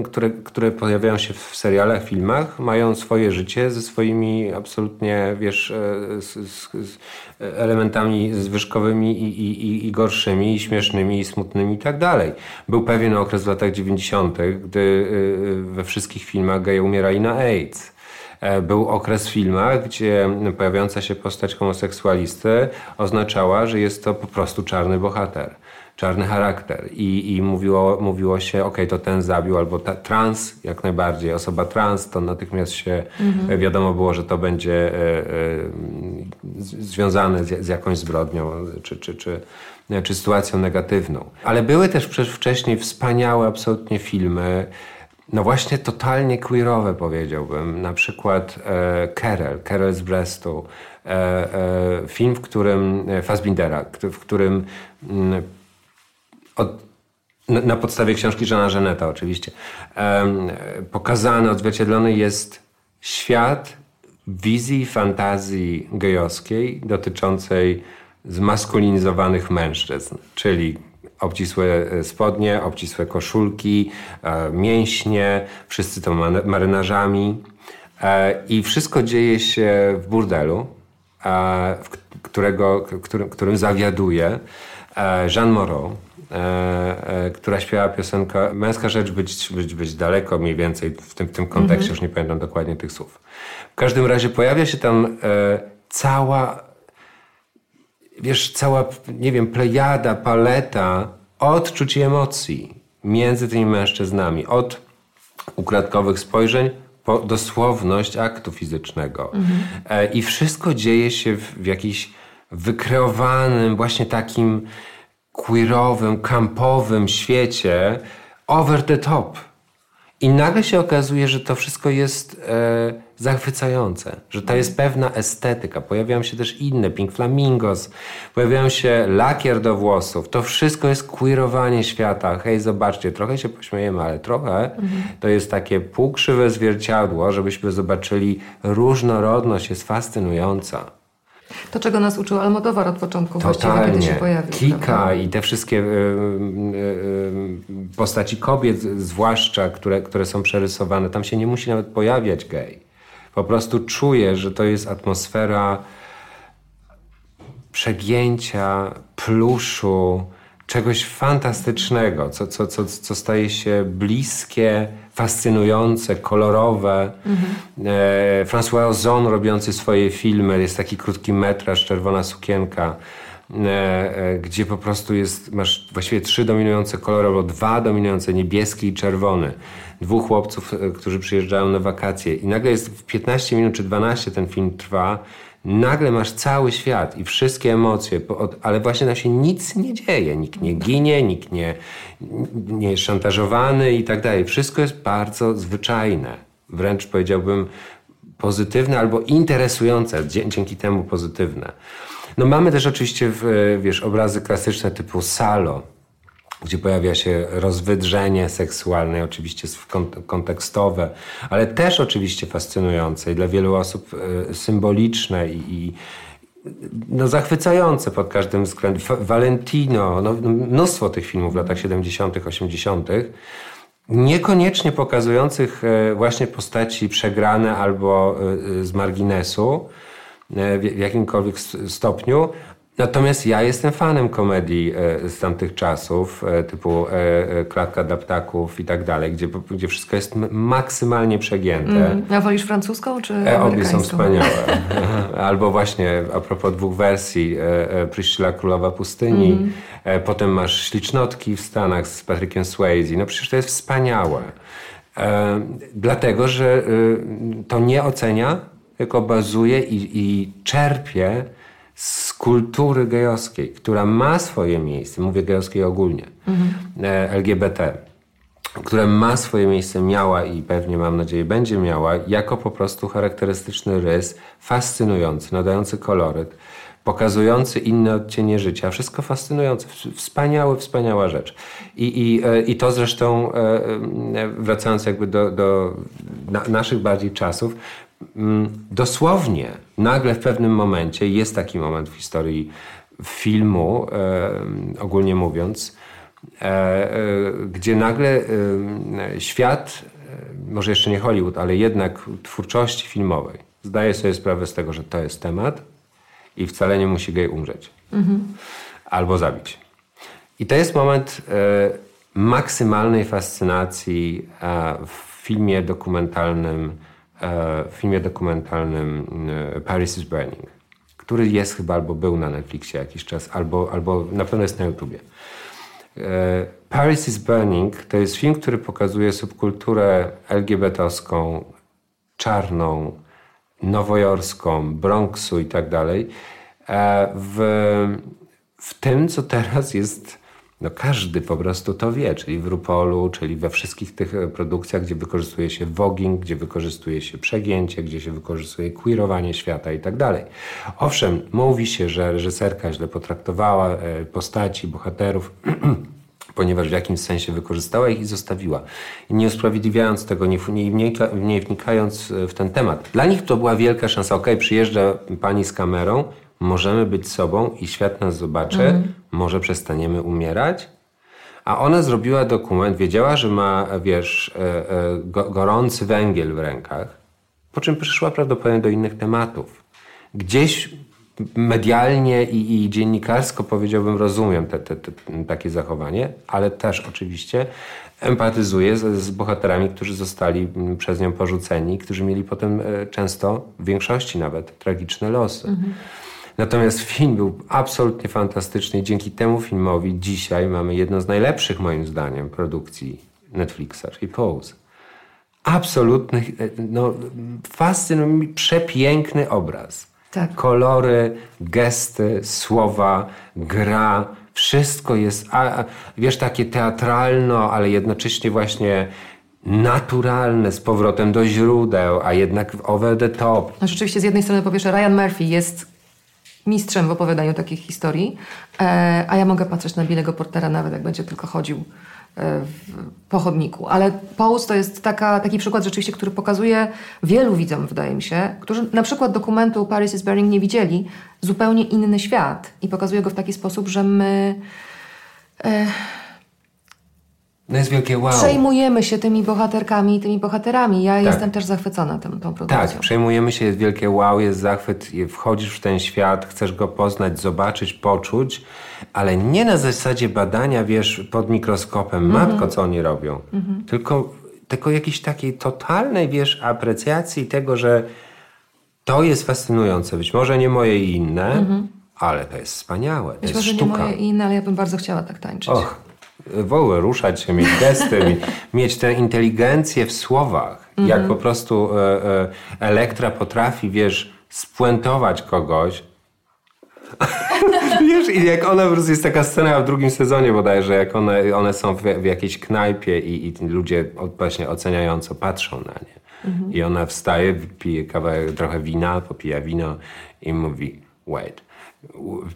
które, które pojawiają się w serialach, filmach, mają swoje życie ze swoimi absolutnie, wiesz, e, z, z, z elementami zwyżkowymi i, i, i, gorszymi, i śmiesznymi, i smutnymi i tak dalej. Był pewien okres w latach 90., gdy e, we wszystkich filmach geje umierali na AIDS. E, był okres w filmach, gdzie pojawiająca się postać homoseksualisty oznaczała, że jest to po prostu czarny bohater czarny charakter i, i mówiło, mówiło się, ok, to ten zabił, albo ta, trans jak najbardziej, osoba trans, to natychmiast się mhm. wiadomo było, że to będzie e, e, związane z, z, jakąś zbrodnią czy, czy, czy, czy sytuacją negatywną. Ale były też wcześniej wspaniałe absolutnie filmy, no właśnie totalnie queerowe powiedziałbym. Na przykład e, Kerel, Kerel z Brestu. E, e, film, w którym e, Fassbindera, w którym mm, od, na, na, podstawie książki Żana Żeneta oczywiście pokazany, odzwierciedlony jest świat wizji fantazji gejowskiej dotyczącej zmaskulinizowanych mężczyzn, czyli obcisłe e, spodnie, obcisłe koszulki, e, mięśnie, wszyscy to marynarzami. I wszystko dzieje się w burdelu, którego, którym, którym zawiaduje Jean Moreau, która śpiewa piosenkę Męska rzecz być, być, być daleko mniej więcej w tym, w tym kontekście, mhm. już nie pamiętam dokładnie tych słów. W każdym razie pojawia się tam cała wiesz, cała, nie wiem, plejada, paleta odczuć i emocji między tymi mężczyznami. Od ukradkowych spojrzeń po dosłowność aktu fizycznego. Mhm. I wszystko dzieje się w, w jakimś wykreowanym, właśnie takim queerowym, kampowym świecie over the top. I nagle się okazuje, że to wszystko jest e, zachwycające, że to jest pewna estetyka. Pojawiają się też inne, Pink Flamingos, pojawiają się lakier do włosów. To wszystko jest queerowanie świata. Hej, zobaczcie, trochę się pośmiejemy, ale trochę mhm. to jest takie półkrzywe zwierciadło, żebyśmy zobaczyli różnorodność jest fascynująca. To, czego nas uczył Almodóvar od początku, Totalnie. właściwie kiedy się pojawił. Kika prawda? i te wszystkie y, y, y, postaci kobiet, zwłaszcza, które, które są przerysowane, tam się nie musi nawet pojawiać gej. Po prostu czuję, że to jest atmosfera przegięcia, pluszu, czegoś fantastycznego, co, co, co, co staje się bliskie, fascynujące, kolorowe. Mhm. E, François Ozon robiący swoje filmy, jest taki krótki metraż, Czerwona sukienka, e, e, gdzie po prostu jest, masz właściwie trzy dominujące kolory, albo dwa dominujące, niebieski i czerwony. Dwóch chłopców, e, którzy przyjeżdżają na wakacje i nagle jest w 15 minut czy 12 ten film trwa nagle masz cały świat i wszystkie emocje, ale właśnie tam się nic nie dzieje. Nikt nie ginie, nikt nie, nie jest szantażowany i tak dalej. Wszystko jest bardzo zwyczajne. Wręcz powiedziałbym pozytywne albo interesujące, dzięki temu pozytywne. No mamy też oczywiście, wiesz, obrazy klasyczne typu Salo, gdzie pojawia się rozwydrzenie seksualne, oczywiście kontekstowe, ale też oczywiście fascynujące i dla wielu osób e, symboliczne i, i no, zachwycające pod każdym względem. Valentino, no, mnóstwo tych filmów w latach 70., 80., niekoniecznie pokazujących e, właśnie postaci przegrane albo e, z marginesu w jakimkolwiek stopniu, Natomiast ja jestem fanem komedii e, z tamtych czasów, e, typu e, Klatka dla ptaków i tak dalej, gdzie, gdzie wszystko jest maksymalnie przegięte. Mm. A wolisz francuską czy Obie są wspaniałe. (laughs) (laughs) Albo właśnie a propos dwóch wersji, Priscilla Królowa Pustyni, mm. potem masz Ślicznotki w Stanach z Patrykiem Swayze. No przecież to jest wspaniałe. Dlatego, że to nie ocenia, tylko bazuje i, i czerpie z kultury gejowskiej, która ma swoje miejsce, mówię gejowskiej ogólnie, mhm. LGBT, które ma swoje miejsce, miała i pewnie mam nadzieję będzie miała, jako po prostu charakterystyczny rys, fascynujący, nadający koloryt, pokazujący inne odcienie życia. Wszystko fascynujące, wspaniały, wspaniała rzecz. I, i, e, i to zresztą, e, wracając jakby do, do naszych bardziej czasów, dosłownie, nagle w pewnym momencie, jest taki moment w historii filmu, e, ogólnie mówiąc, e, e, gdzie nagle świat, może jeszcze nie Hollywood, ale jednak twórczości filmowej, zdaje sobie sprawę z tego, że to jest temat i wcale nie musi gej umrzeć. Mhm. Albo zabić. I to jest moment maksymalnej fascynacji w filmie dokumentalnym E, w filmie dokumentalnym e, Paris is Burning, który jest chyba albo był na Netflixie jakiś czas, albo, albo na pewno jest na YouTubie. E, Paris is Burning to jest film, który pokazuje subkulturę LGBT-owską, czarną, nowojorską, Bronxu i tak dalej, w, w tym, co teraz jest no każdy po prostu to wie, czyli w Rupolu, czyli we wszystkich tych e, produkcjach, gdzie wykorzystuje się voguing, gdzie wykorzystuje się przegięcie, gdzie się wykorzystuje queerowanie świata i tak dalej. Owszem, mówi się, że reżyserka źle potraktowała e, postaci, bohaterów, (clears throat) ponieważ w jakimś sensie wykorzystała ich i zostawiła. I nie usprawiedliwiając tego, nie, nie, nie wnikając w ten temat. Dla nich to była wielka szansa. Okay, przyjeżdża pani z kamerą, możemy być sobą i świat nas zobaczy, mhm. może przestaniemy umierać. A ona zrobiła dokument, wiedziała, że ma, wiesz, e, e, gorący węgiel w rękach po czym przeszła prawdopodobnie do innych tematów. Gdzieś medialnie i, i dziennikarsko powiedziałbym, rozumiem te, te, te, takie zachowanie, ale też oczywiście empatyzuję z, z, bohaterami, którzy zostali mm, przez nią porzuceni, którzy mieli potem e, często, w większości nawet, tragiczne losy. Mhm. Natomiast film był absolutnie fantastyczny i dzięki temu filmowi dzisiaj mamy jedną z najlepszych, moim zdaniem, produkcji Netflixa, czyli Pose. Absolutny, e, no, fascynujący, przepiękny obraz. Tak. Kolory, gesty, słowa, gra, wszystko jest, a, wiesz, takie teatralno, ale jednocześnie właśnie naturalne, z powrotem do źródeł, a jednak over the top. No rzeczywiście z jednej strony po pierwsze Ryan Murphy jest mistrzem w opowiadaniu takich historii, e, a ja mogę patrzeć na Billego Portera nawet jak będzie tylko chodził e, po chodniku. Ale Pose to jest taka, taki przykład rzeczywiście, który pokazuje wielu widzom, wydaje mi się, którzy na przykład dokumentu Paris is Burning nie widzieli, zupełnie inny świat. I pokazuje go w taki sposób, że my... E, no jest wielkie wow. Przejmujemy się tymi bohaterkami i tymi bohaterami. Ja tak. jestem też zachwycona tym, tą produkcją. Tak, przejmujemy się, jest wielkie wow, jest zachwyt, wchodzisz w ten świat, chcesz go poznać, zobaczyć, poczuć, ale nie na zasadzie badania, wiesz, pod mikroskopem, mhm. matko, co oni robią, mhm. tylko, tylko jakiejś takiej totalnej, wiesz, aprecjacji tego, że to jest fascynujące. Być może nie moje i inne, mhm. ale to jest wspaniałe. To Być jest może sztuka. nie moje i inne, ale ja bym bardzo chciała tak tańczyć. Och w ogóle ruszać się, mieć gesty, mieć tę inteligencję w słowach. Mm -hmm. Jak po prostu e, e, Elektra potrafi, wiesz, spuentować kogoś. (laughs) wiesz, i jak ona po prostu jest taka scena w drugim sezonie bodajże, jak one, one są w, w jakiejś knajpie i, i ludzie właśnie oceniająco patrzą na nie. -hmm. I ona wstaje, pije kawałek, trochę wina, popija wino i mówi wait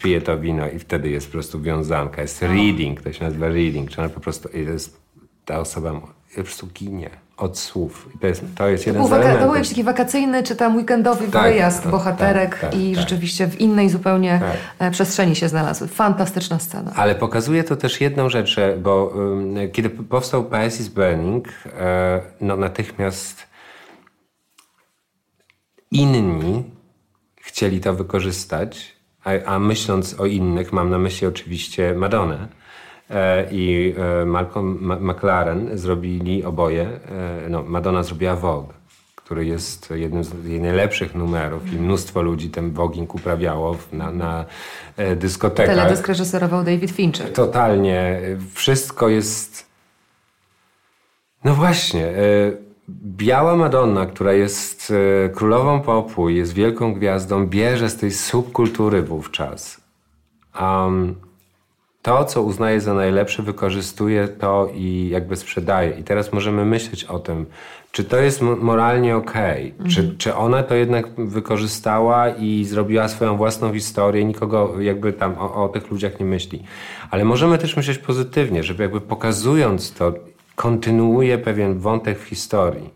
pije to wino i wtedy jest po prostu wiązanka, jest reading, to się nazywa reading, czy ona po prostu jest, ta osoba po prostu ginie od słów. I to jest, to jest jeden to z elementów. To był jakiś taki wakacyjny, czy tam weekendowy tak, wyjazd tak, bohaterek tak, tak i tak. rzeczywiście w innej zupełnie tak. e, przestrzeni się znalazły. Fantastyczna scena. Ale pokazuje to też jedną rzecz, bo um, kiedy powstał PS is Burning, e, no natychmiast inni chcieli to wykorzystać a, a myśląc o innych, mam na myśli oczywiście Madonnę e, i e, Malcolm McLaren zrobili oboje, e, no Madonna zrobiła Vogue, który jest jednym z jej najlepszych numerów i mnóstwo ludzi ten voguing uprawiało na, na dyskotekach. Teledysk reżyserował David Fincher. Totalnie. Wszystko jest... No właśnie... Biała Madonna, która jest e, królową popu, jest wielką gwiazdą, bierze z tej subkultury wówczas. Um, to, co uznaje za najlepsze, wykorzystuje to i jakby sprzedaje. I teraz możemy myśleć o tym, czy to jest moralnie okej, okay? mhm. czy, czy ona to jednak wykorzystała i zrobiła swoją własną historię, nikogo jakby tam o, o tych ludziach nie myśli. Ale możemy też myśleć pozytywnie, żeby jakby pokazując to, kontynuuje pewien wątek w historii.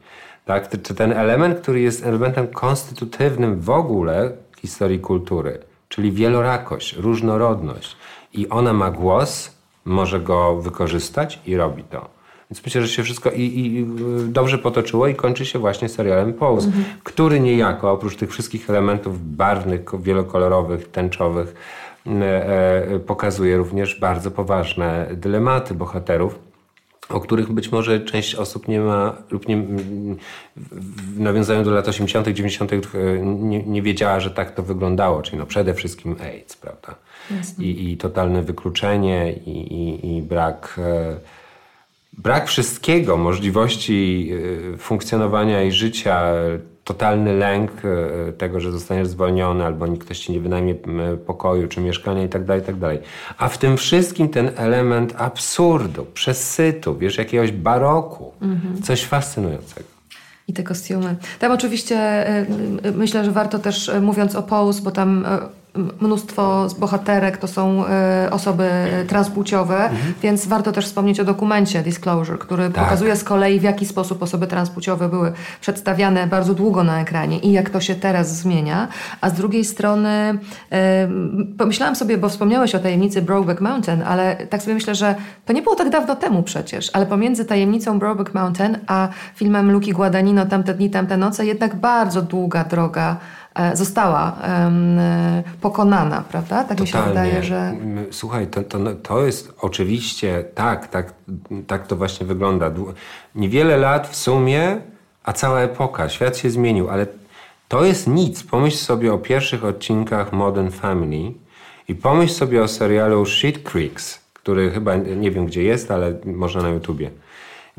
Tak? Czy ten element, który jest elementem konstytutywnym w ogóle historii kultury, czyli wielorakość, różnorodność i ona ma głos, może go wykorzystać i robi to. Więc myślę, że się wszystko i, i dobrze potoczyło i kończy się właśnie serialem Pose, mhm. który niejako oprócz tych wszystkich elementów barwnych, wielokolorowych, tęczowych e, e, pokazuje również bardzo poważne dylematy bohaterów o których być może część osób nie ma lub nie, w nawiązaniu do lat 80., 90., nie, nie wiedziała, że tak to wyglądało. Czyli no przede wszystkim AIDS, prawda? I, I, totalne wykluczenie i, i, i brak. E, brak wszystkiego, możliwości e, funkcjonowania i życia, totalny lęk e, tego, że zostaniesz zwolniony albo ktoś ci nie wynajmie pokoju czy mieszkania itd., tak itd. Tak A w tym wszystkim ten element absurdu, przesytu, wiesz, jakiegoś baroku, mhm. coś fascynującego. I te kostiumy. Tam oczywiście myślę, że warto też, mówiąc o Pose, bo tam mnóstwo z bohaterek to są e, osoby transpłciowe, mhm. więc warto też wspomnieć o dokumencie Disclosure, który tak. pokazuje z kolei w jaki sposób osoby transpłciowe były przedstawiane bardzo długo na ekranie i jak to się teraz zmienia. A z drugiej strony e, pomyślałam sobie, bo wspomniałeś o tajemnicy Brokeback Mountain, ale tak sobie myślę, że to nie było tak dawno temu przecież, ale pomiędzy tajemnicą Brokeback Mountain a filmem Luki Guadagnino Tamte dni, tamte noce jednak bardzo długa droga została pokonana, prawda? Tak Totalnie. mi się wydaje, że... Słuchaj, to, to, to jest oczywiście tak, tak, tak to właśnie wygląda. Niewiele lat w sumie, a cała epoka, świat się zmienił, ale to jest nic. Pomyśl sobie o pierwszych odcinkach Modern Family i pomyśl sobie o serialu Shit Creeks, który chyba nie wiem gdzie jest, ale można na YouTubie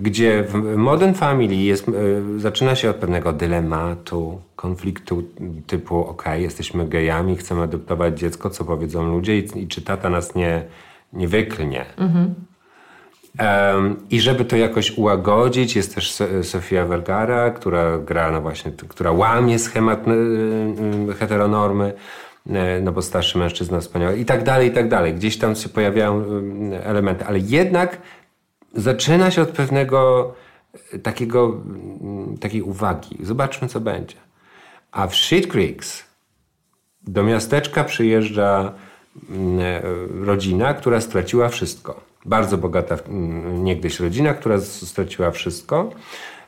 gdzie w Modern Family jest, e, zaczyna się od pewnego dylematu, konfliktu typu ok, jesteśmy gejami, chcemy adoptować dziecko, co powiedzą ludzie i, i czy tata nas nie, nie wyklnie. Mhm. Um, I żeby to jakoś ułagodzić, jest też Sofia Vergara, która gra, no właśnie, która łamie schemat y, heteronormy, no bo starszy mężczyzna wspaniały i tak dalej, i tak dalej. Gdzieś tam się pojawiają elementy, ale jednak zaczyna się od pewnego e, takiego, takiej uwagi. Zobaczmy, co będzie. A w Shit Creeks do miasteczka przyjeżdża e, rodzina, która straciła wszystko. Bardzo bogata niegdyś rodzina, która straciła wszystko.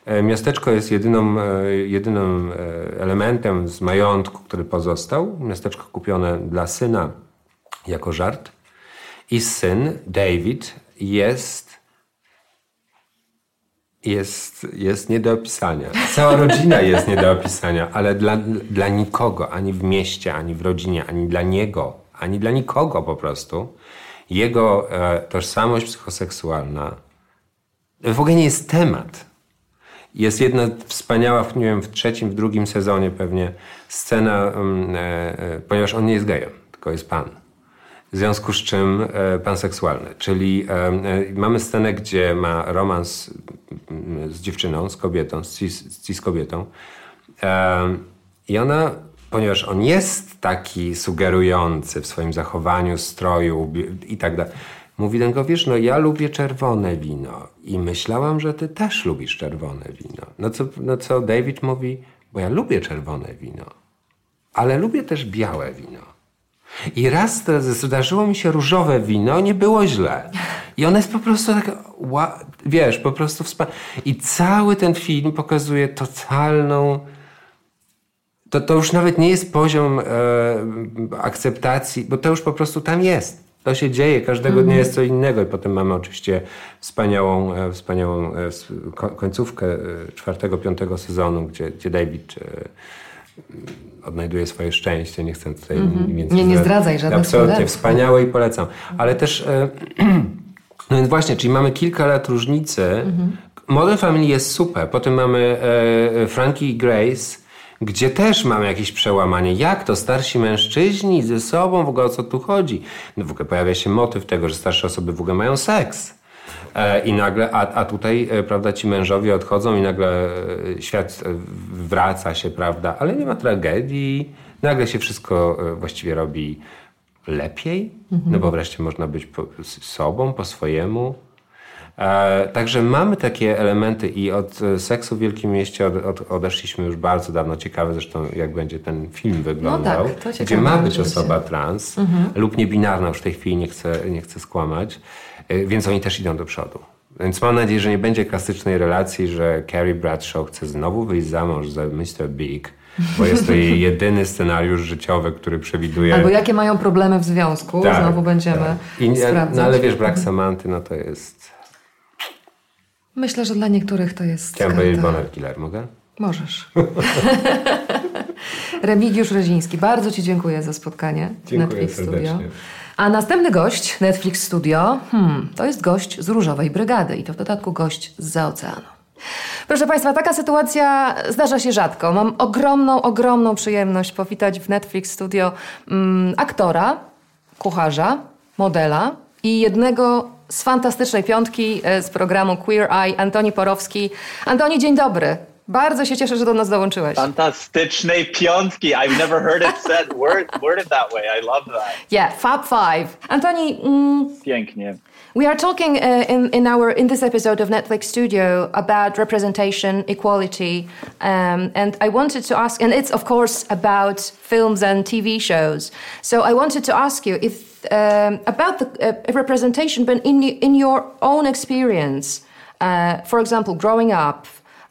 E, miasteczko jest jedyną, jedynym elementem z majątku, który pozostał. Miasteczko kupione dla syna jako żart. I syn, David, jest jest, jest nie do opisania. Cała rodzina jest nie do opisania, ale dla, dla nikogo, ani w mieście, ani w rodzinie, ani dla niego, ani dla nikogo po prostu, jego e, tożsamość psychoseksualna w ogóle nie jest temat. Jest jedna wspaniała, nie wiem, w trzecim, w drugim sezonie pewnie scena, mm, e, e, ponieważ on nie jest gejem, tylko jest pan w związku z czym e, panseksualny. Czyli e, e, mamy scenę, gdzie ma romans z dziewczyną, z kobietą, z cis, z cis kobietą. I ona, ponieważ on jest taki sugerujący w swoim zachowaniu, stroju i tak dalej, mówi niego, wiesz, no ja lubię czerwone wino i myślałam, że ty też lubisz czerwone wino. No co, no co David mówi, bo ja lubię czerwone wino, ale lubię też białe wino. I raz zdarzyło mi się różowe wino, nie było źle. I ona jest po prostu taka, wiesz, po prostu wspaniała. I cały ten film pokazuje totalną. To, to już nawet nie jest poziom e, akceptacji, bo to już po prostu tam jest. To się dzieje, każdego dnia jest co innego. I potem mamy oczywiście wspaniałą, e, wspaniałą e, końcówkę e, czwartego, piątego sezonu, gdzie, gdzie David e, odnajduje swoje szczęście. Nie chcę tutaj mm -hmm. więcej... Nie, nie zdradzaj żadnych Absolutnie, wspaniałe i polecam. Ale też, e, (clears throat) no więc właśnie, czyli mamy kilka lat różnicy. Mm -hmm. Modern Family jest super. Potem mamy e, Frankie i Grace, gdzie też mamy jakieś przełamanie. Jak to starsi mężczyźni ze sobą, w ogóle o co tu chodzi? No w ogóle pojawia się motyw tego, że starsze osoby w ogóle mają seks. E, I nagle, a, a tutaj, e, prawda, ci mężowie odchodzą i nagle e, świat wraca się, prawda, ale nie ma tragedii. Nagle się wszystko właściwie robi lepiej, mhm. no bo wreszcie można być po, sobą, po swojemu. E, także mamy takie elementy i od seksu w Wielkim Mieście od, od, odeszliśmy już bardzo dawno. Ciekawe zresztą, jak będzie ten film wyglądał. No tak, gdzie ma być osoba trans mhm. lub niebinarna, już w tej chwili nie chcę, nie chcę skłamać. E, więc oni też idą do przodu. Więc mam nadzieję, że nie będzie klasycznej relacji, że Carrie Bradshaw chce znowu wyjść za mąż za Mr. Big, bo jest to jej (laughs) jedyny scenariusz życiowy, który przewiduje... Albo jakie mają problemy w związku, tak, znowu będziemy tak. I, sprawdzać. No ale wiesz, brak Samanty, no to jest... Myślę, że dla niektórych to jest... Chciałem powiedzieć Bonner Killer, mogę? Możesz. (laughs) Remigiusz Reziński, bardzo Ci dziękuję za spotkanie dziękuję Netflix serdecznie. Studio. A następny gość Netflix Studio hmm, to jest gość z Różowej Brygady i to w dodatku gość z oceanu. Proszę Państwa, taka sytuacja zdarza się rzadko. Mam ogromną, ogromną przyjemność powitać w Netflix Studio mm, aktora, kucharza, modela i jednego z fantastycznej piątki e, z programu Queer Eye, Antoni Porowski. Antoni, dzień dobry. Bardzo się cieszę, że do nas dołączyłeś. Fantastycznej piątki. I've never heard it said word, worded that way. I love that. Yeah, Fab Five. Antoni, mm, Pięknie. We are talking uh, in, in our in this episode of Netflix Studio about representation, equality, um, and I wanted to ask, and it's of course about films and TV shows. So I wanted to ask you if um, about the uh, representation, but in in your own experience, uh, for example, growing up,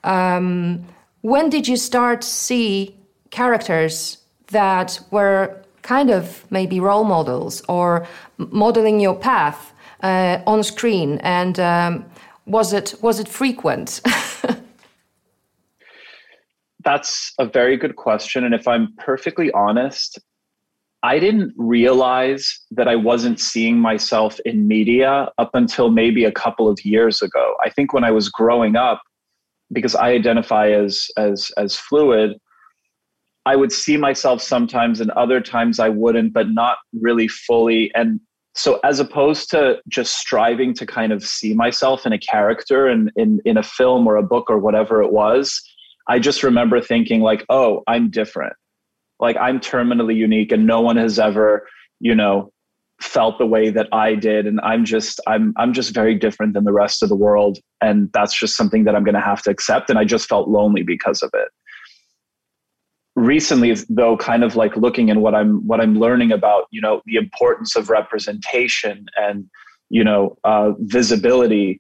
um, when did you start see characters that were kind of maybe role models or modeling your path? uh, on screen, and um, was it was it frequent? (laughs) That's a very good question, and if I'm perfectly honest, I didn't realize that I wasn't seeing myself in media up until maybe a couple of years ago. I think when I was growing up, because I identify as as as fluid, I would see myself sometimes and other times I wouldn't, but not really fully. And so as opposed to just striving to kind of see myself in a character and in, in a film or a book or whatever it was i just remember thinking like oh i'm different like i'm terminally unique and no one has ever you know felt the way that i did and i'm just i'm i'm just very different than the rest of the world and that's just something that i'm going to have to accept and i just felt lonely because of it. Recently though kind of like looking in what i'm what i'm learning about you know the importance of representation and you know uh, visibility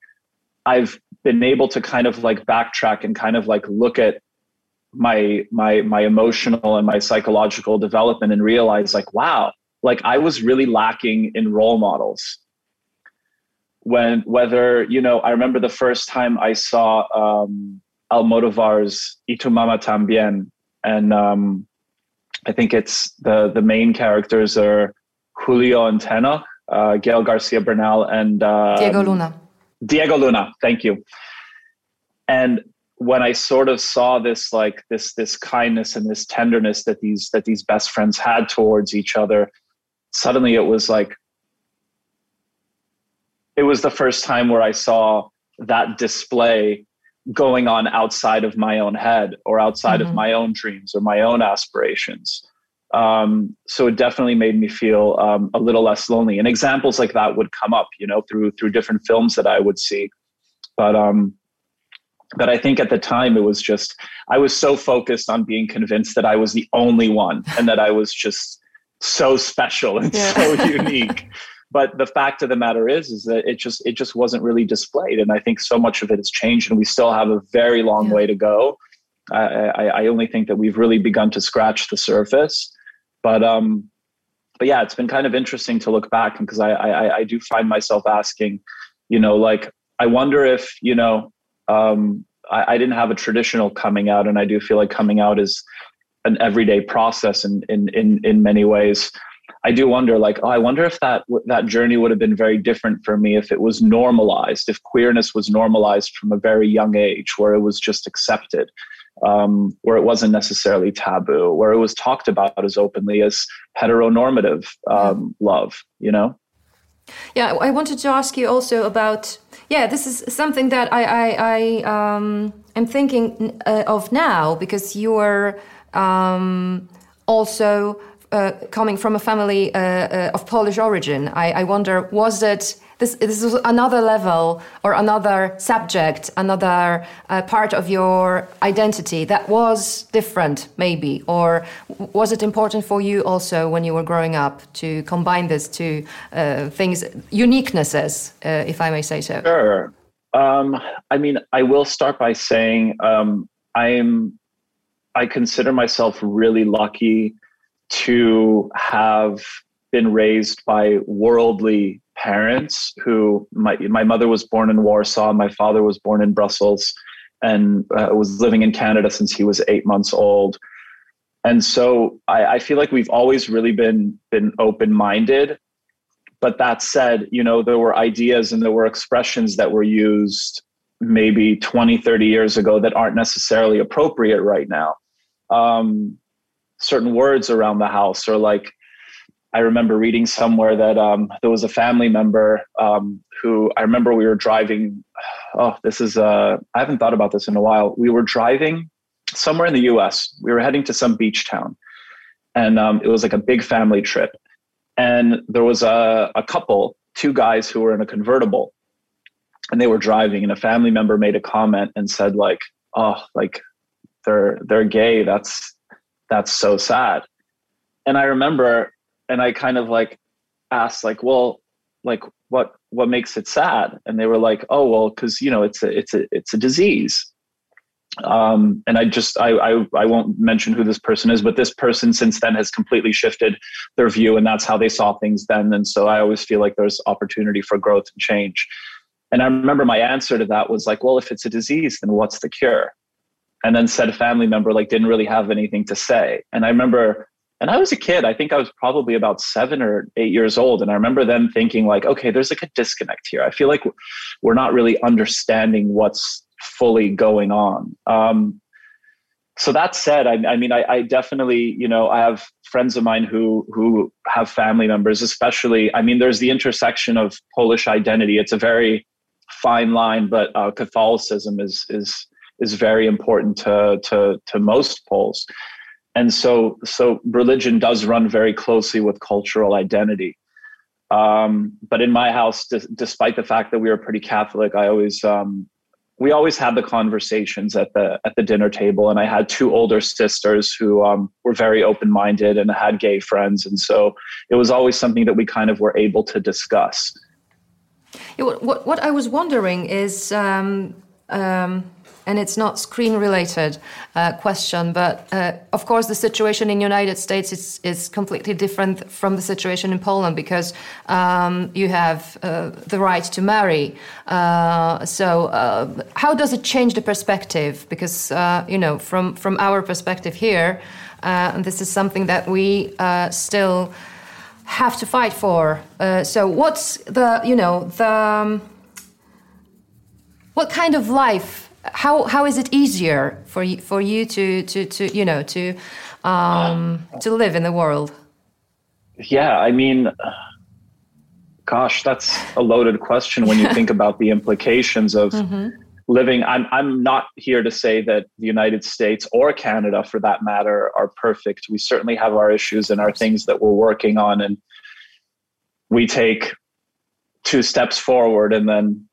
i've been able to kind of like backtrack and kind of like look at my my my emotional and my psychological development and realize like wow like i was really lacking in role models when whether you know i remember the first time i saw um almodovar's y tu mama tambien and um, I think it's the the main characters are Julio and Tenoch, uh, Gael Garcia Bernal, and uh, Diego Luna. Diego Luna, thank you. And when I sort of saw this like this this kindness and this tenderness that these that these best friends had towards each other, suddenly it was like it was the first time where I saw that display going on outside of my own head or outside mm-hmm. of my own dreams or my own aspirations. Um, so it definitely made me feel um, a little less lonely. And examples like that would come up, you know, through through different films that I would see. But um, but I think at the time it was just I was so focused on being convinced that I was the only one and that I was just so special and yeah. so (laughs) unique but the fact of the matter is is that it just it just wasn't really displayed and i think so much of it has changed and we still have a very long yeah. way to go I, I, I only think that we've really begun to scratch the surface but um but yeah it's been kind of interesting to look back because I, I i do find myself asking you know like i wonder if you know um I, I didn't have a traditional coming out and i do feel like coming out is an everyday process in in in, in many ways I do wonder, like, oh, I wonder if that that journey would have been very different for me if it was normalized, if queerness was normalized from a very young age, where it was just accepted, um, where it wasn't necessarily taboo, where it was talked about as openly as heteronormative um, love. You know. Yeah, I wanted to ask you also about. Yeah, this is something that I I, I um, am thinking uh, of now because you are um, also uh, coming from a family uh, uh, of Polish origin, I, I, wonder was it this? This was another level or another subject, another uh, part of your identity that was different, maybe, or was it important for you also when you were growing up to combine these two uh, things, uniquenesses, uh, if I may say so? Sure. Um, I mean, I will start by saying um, I'm. I consider myself really lucky to have been raised by worldly parents who my, my mother was born in Warsaw, my father was born in Brussels and uh, was living in Canada since he was eight months old. And so I, I feel like we've always really been been open minded. But that said, you know, there were ideas and there were expressions that were used maybe 20, 30 years ago that aren't necessarily appropriate right now. Um, certain words around the house or like I remember reading somewhere that um, there was a family member um, who I remember we were driving oh, this is, uh, I haven't thought about this in a while. We were driving somewhere in the US. We were heading to some beach town. And um, it was like a big family trip. And there was a, a couple, two guys who were in a convertible. And they were driving, and a family member made a comment and said, like, oh, like they're they're gay. That's that's so sad. And I remember, and I kind of like asked, like, well, like what what makes it sad? And they were like, oh, well, because you know it's a it's a it's a disease. Um, and I just I, I I won't mention who this person is, but this person since then has completely shifted their view, and that's how they saw things then. And so I always feel like there's opportunity for growth and change. And I remember my answer to that was like, well, if it's a disease, then what's the cure? And then said family member like didn't really have anything to say. And I remember and I was a kid. I think I was probably about seven or eight years old. And I remember then thinking, like, okay, there's like a disconnect here. I feel like we're not really understanding what's fully going on. Um, so that said, I, I mean, I, I, definitely, you know, I have friends of mine who who have family members, especially. I mean, there's the intersection of Polish identity. It's a very fine line, but uh, Catholicism is is is very important to to to most Poles. And so so religion does run very closely with cultural identity. Um, but in my house d- despite the fact that we were pretty catholic i always um, we always had the conversations at the at the dinner table. And i had two older sisters who um, were very open-minded and had gay friends. And so it was always something that we kind of were able to discuss. What, what i was wondering is um, um and it's not screen related uh, question but uh, of course the situation in united states is, is completely different from the situation in poland because um, you have uh, the right to marry. Uh, so uh, how does it change the perspective? Because uh, you know from from our perspective here this is something that we still have to fight for. So what's the you know the um, what kind of life how how is it easier for you for you to to to you know to um to live in the world? Yeah i mean gosh that's a loaded question when you think (laughs) about the implications of mm-hmm. living. I'm i'm not here to say that the united states or canada for that matter are perfect. We certainly have our issues and our things that we're working on and we take two steps forward and then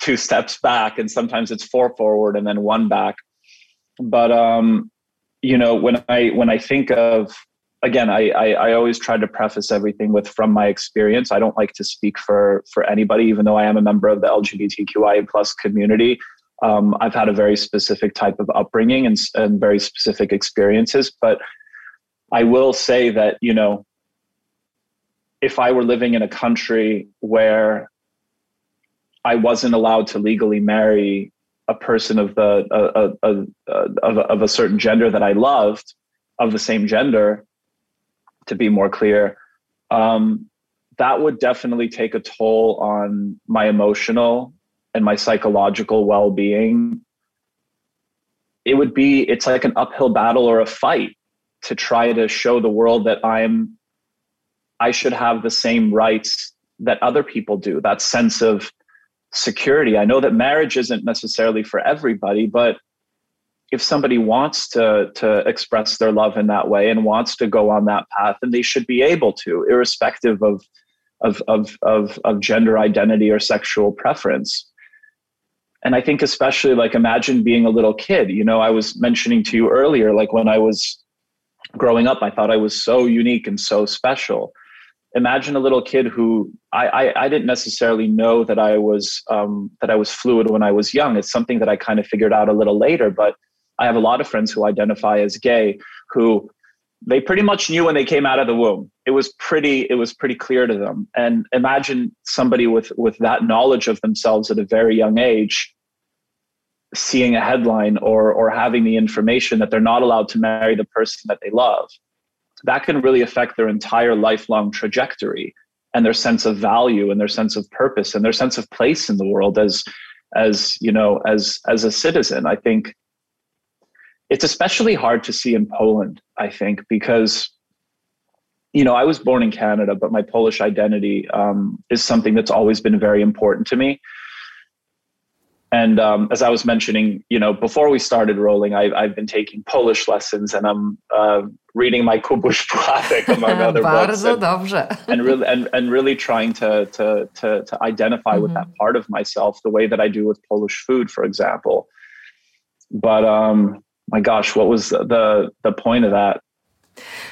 two steps back and sometimes it's four forward and then one back. But um you know when i when i think of again I, I, I always try to preface everything with from my experience i don't like to speak for for anybody even though i am a member of the lgbtqia plus community. Um, i've had a very specific type of upbringing and, and very specific experiences but i will say that you know if i were living in a country where I wasn't allowed to legally marry a person of the of, of a certain gender that I loved, of the same gender, to be more clear, um, that would definitely take a toll on my emotional and my psychological well-being. It would be it's like an uphill battle or a fight to try to show the world that I'm I should have the same rights that other people do. That sense of security. I know that marriage isn't necessarily for everybody, but if somebody wants to to express their love in that way and wants to go on that path, then they should be able to, irrespective of of of of, of gender identity or sexual preference. And I think especially like imagine being a little kid. You know, I was mentioning to you earlier, like when I was growing up, I thought I was so unique and so special imagine a little kid who I, I, I didn't necessarily know that I was um, that I was fluid when I was young. It's something that I kind of figured out a little later. But I have a lot of friends who identify as gay who they pretty much knew when they came out of the womb. It was pretty it was pretty clear to them. And imagine somebody with with that knowledge of themselves at a very young age seeing a headline or or having the information that they're not allowed to marry the person that they love that can really affect their entire lifelong trajectory and their sense of value and their sense of purpose and their sense of place in the world as as you know as as a citizen. I think it's especially hard to see in poland i think because you know i was born in canada but my polish identity um, is something that's always been very important to me and um, as I was mentioning, you know, before we started rolling, I, I've been taking Polish lessons, and I'm uh, reading my Kubusz Pułatek (laughs) among other books, and, dobrze. and really and, and really trying to to to, to identify mm-hmm. with that part of myself, the way that I do with Polish food, for example. But um, my gosh, what was the the point of that?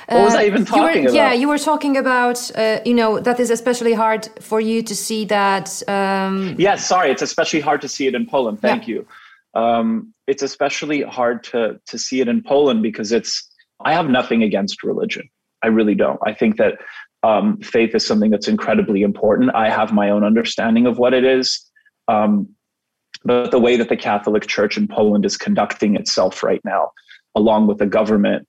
What was I even talking you were, Yeah, you were talking about, uh, you know, that is especially hard for you to see that. Um... Yeah, sorry, it's especially hard to see it in Poland. Thank yeah. you. Um, it's especially hard to to see it in Poland because it's. I have nothing against religion. I really don't. I think that um, faith is something that's incredibly important. I have my own understanding of what it is. Um, but the way that the Catholic Church in Poland is conducting itself right now, along with the government,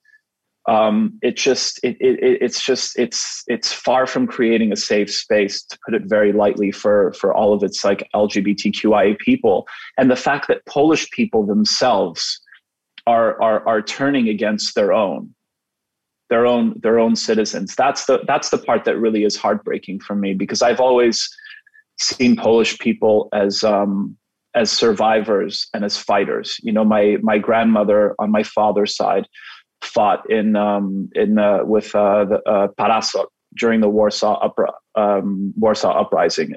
um, it just it, it, it's just it's it's far from creating a safe space to put it very lightly for for all of its like lgbtqia people. And the fact that polish people themselves are are are turning against their own their own their own citizens. That's the that's the part that really is heartbreaking for me because i've always seen polish people as um as survivors and as fighters. You know my my grandmother on my father's side fought in um, in uh, with uh, the uh, during the Warsaw upra- um, Warsaw uprising.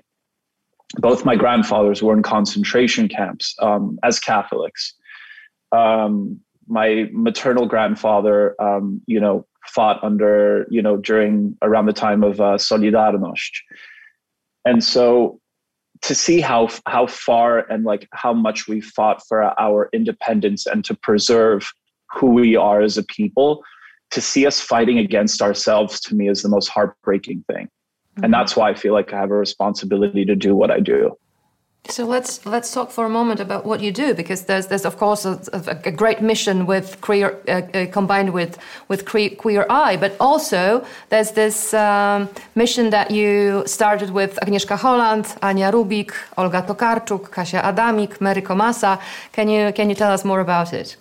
Both my grandfathers were in concentration camps um, as Catholics. Um, my maternal grandfather, um, you know, fought under, you know, during around the time of uh, Solidarność, and so to see how how far and like how much we fought for our independence and to preserve who we are as a people to see us fighting against ourselves to me is the most heartbreaking thing mm-hmm. and that's why i feel like i have a responsibility to do what i do so let's let's talk for a moment about what you do because there's there's of course a, a great mission with queer uh, uh, combined with with queer eye, but also there's this um, mission that you started with Agnieszka Holland, Ania Rubik, Olga Tokarczuk, Kasia Adamik, Mary Komasa. Can you can you tell us more about it?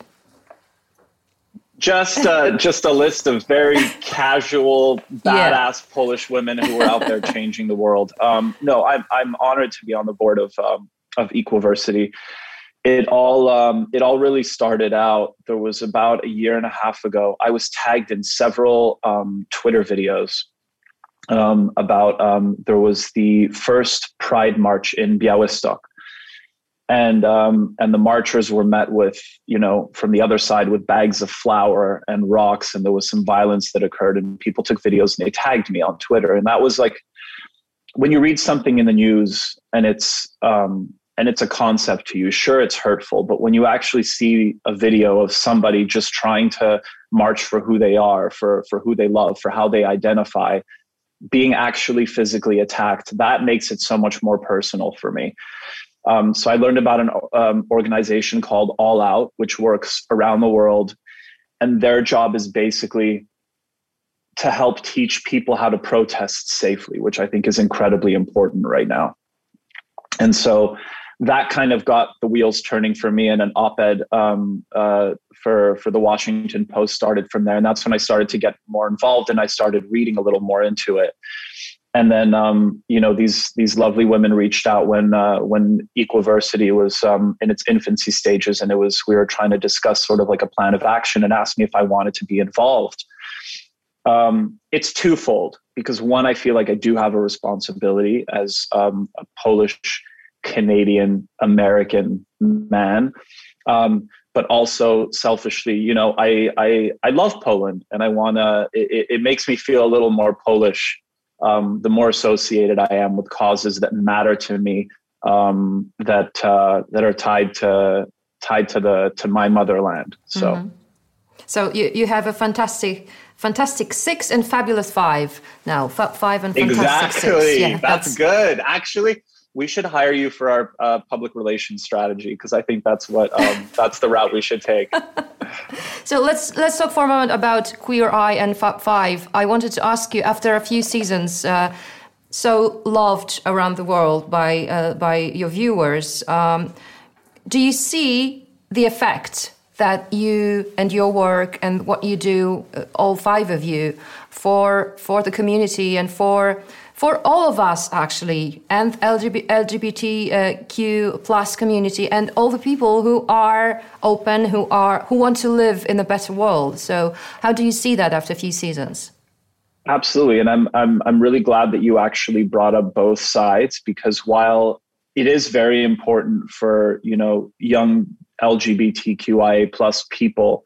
Just uh, (laughs) just a list of very casual, badass yeah. Polish women who are out there changing the world. Um, no, I'm I'm honored to be on the board of um, of Equversity. It all um, it all really started out. There was about a year and a half ago. I was tagged in several um, Twitter videos um, about um, there was the first Pride March in Białystok and um, and the marchers were met with you know from the other side with bags of flour and rocks. And there was some violence that occurred and people took videos and they tagged me on twitter. And that was like when you read something in the news and it's um, and it's a concept to you sure it's hurtful. But when you actually see a video of somebody just trying to march for who they are for for who they love for how they identify being actually physically attacked that makes it so much more personal for me um, so I learned about an um, organization called All Out, which works around the world. And their job is basically to help teach people how to protest safely, which I think is incredibly important right now. And so that kind of got the wheels turning for me, and an op-ed um, uh, for for the Washington Post started from there, and that's when I started to get more involved, and I started reading a little more into it and then um, you know these these lovely women reached out when uh, when Equversity was um, in its infancy stages, and it was we were trying to discuss sort of like a plan of action, and asked me if I wanted to be involved. Um, it's twofold because one, I feel like I do have a responsibility as um, a Polish Canadian American man. Um, but also selfishly, you know, I I I love Poland, and I wanna. It, it makes me feel a little more Polish um, the more associated I am with causes that matter to me, um, that uh, that are tied to tied to the to my motherland. So, mm-hmm. so you you have a fantastic. Fantastic Six and Fabulous Five now. F- five and Fantastic exactly. Six. Yeah, that's, that's good. Actually, we should hire you for our uh, public relations strategy because I think that's what um, (laughs) that's the route we should take. So let's let's talk for a moment about Queer Eye and Fab Five. I wanted to ask you after a few seasons. Uh, so loved around the world by uh, by your viewers. Um, do you see the effect that you and your work and what you do, uh, all five of you, for for the community and for for all of us actually and LGBT, lgbtq plus community and all the people who are open who are who want to live in a better world. So how do you see that after a few seasons? Absolutely and i'm i'm i'm really glad that you actually brought up both sides because while it is very important for you know young lgbtqia plus people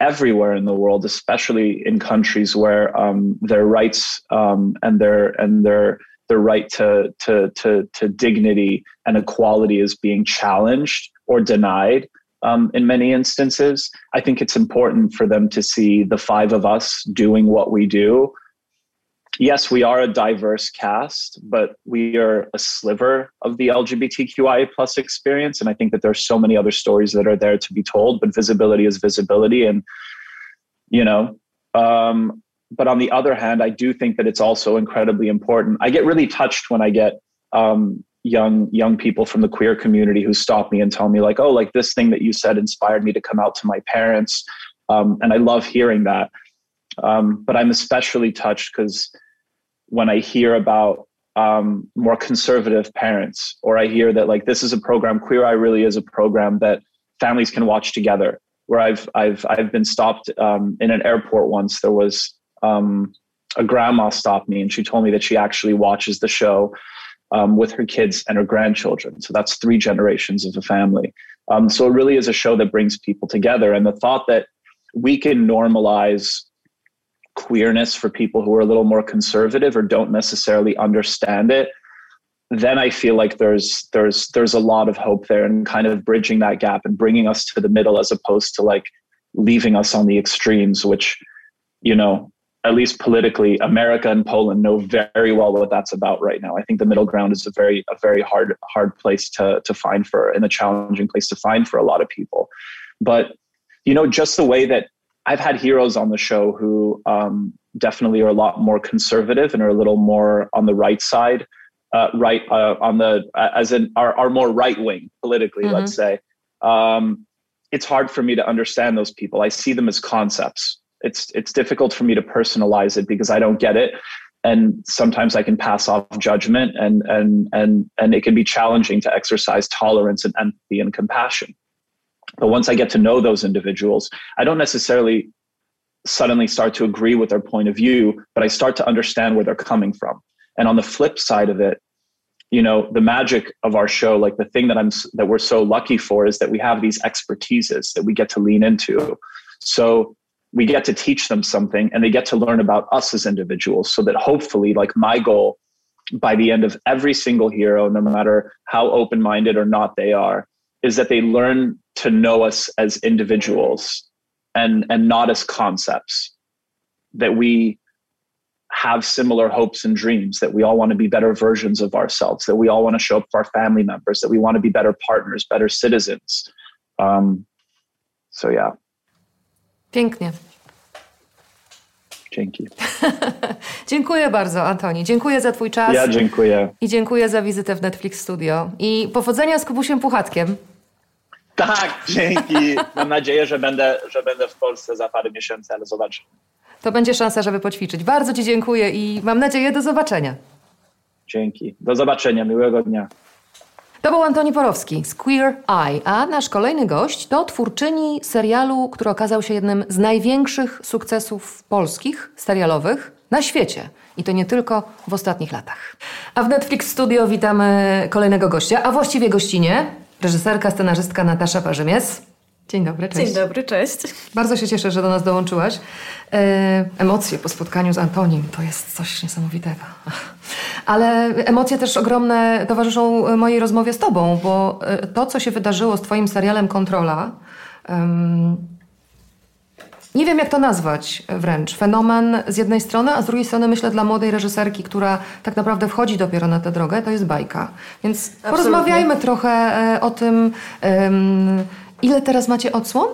everywhere in the world, especially in countries where um, their rights um, and their and their their right to, to to to dignity and equality is being challenged or denied um, in many instances. I think it's important for them to see the five of us doing what we do yes, we are a diverse cast, but we are a sliver of the LGBTQIA plus experience. And I think that there are so many other stories that are there to be told, but visibility is visibility. And, you know, um, but on the other hand, I do think that it's also incredibly important. I get really touched when I get um, young young people from the queer community who stop me and tell me like, oh, like this thing that you said inspired me to come out to my parents. Um, and I love hearing that. Um, but I'm especially touched because when I hear about um, more conservative parents, or I hear that like this is a program, Queer Eye really is a program that families can watch together. Where I've I've I've been stopped um, in an airport once. There was um, a grandma stopped me, and she told me that she actually watches the show um, with her kids and her grandchildren. So that's three generations of a family. Um, so it really is a show that brings people together. And the thought that we can normalize queerness for people who are a little more conservative or don't necessarily understand it then i feel like there's there's there's a lot of hope there and kind of bridging that gap and bringing us to the middle as opposed to like leaving us on the extremes which you know at least politically america and poland know very well what that's about right now. I think the middle ground is a very a very hard hard place to to find for and a challenging place to find for a lot of people. But you know just the way that I've had heroes on the show who um, definitely are a lot more conservative and are a little more on the right side, uh, right uh, on the uh, as in are, are more right wing politically. Mm-hmm. Let's say um, it's hard for me to understand those people. I see them as concepts. It's it's difficult for me to personalize it because I don't get it, and sometimes I can pass off judgment, and and and and it can be challenging to exercise tolerance and empathy and compassion. But once I get to know those individuals, I don't necessarily suddenly start to agree with their point of view, but I start to understand where they're coming from. And on the flip side of it, you know, the magic of our show, like the thing that I'm that we're so lucky for is that we have these expertises that we get to lean into. So we get to teach them something and they get to learn about us as individuals so that hopefully like my goal by the end of every single hero no matter how open-minded or not they are is that they learn to know us as individuals and and not as concepts that we have similar hopes and dreams that we all want to be better versions of ourselves that we all want to show up for our family members that we want to be better partners better citizens um, so yeah pięknie Dzięki. (laughs) dziękuję bardzo, Antoni. Dziękuję za Twój czas. Ja dziękuję. I dziękuję za wizytę w Netflix Studio. I powodzenia z Kubusiem Puchatkiem. Tak, dzięki. Mam nadzieję, że będę, że będę w Polsce za parę miesięcy, ale zobaczę. To będzie szansa, żeby poćwiczyć. Bardzo Ci dziękuję i mam nadzieję do zobaczenia. Dzięki. Do zobaczenia. Miłego dnia. To był Antoni Porowski z Queer Eye, a nasz kolejny gość to twórczyni serialu, który okazał się jednym z największych sukcesów polskich serialowych na świecie. I to nie tylko w ostatnich latach. A w Netflix Studio witamy kolejnego gościa, a właściwie gościnie, reżyserka, scenarzystka Natasza Parzymies. Dzień dobry, cześć. Dzień dobry, cześć. Bardzo się cieszę, że do nas dołączyłaś. E, emocje po spotkaniu z Antonim to jest coś niesamowitego. Ale emocje też ogromne towarzyszą mojej rozmowie z Tobą, bo e, to, co się wydarzyło z Twoim serialem Kontrola, nie wiem jak to nazwać wręcz. Fenomen z jednej strony, a z drugiej strony myślę dla młodej reżyserki, która tak naprawdę wchodzi dopiero na tę drogę, to jest bajka. Więc Absolutnie. porozmawiajmy trochę e, o tym, ile teraz macie odsłon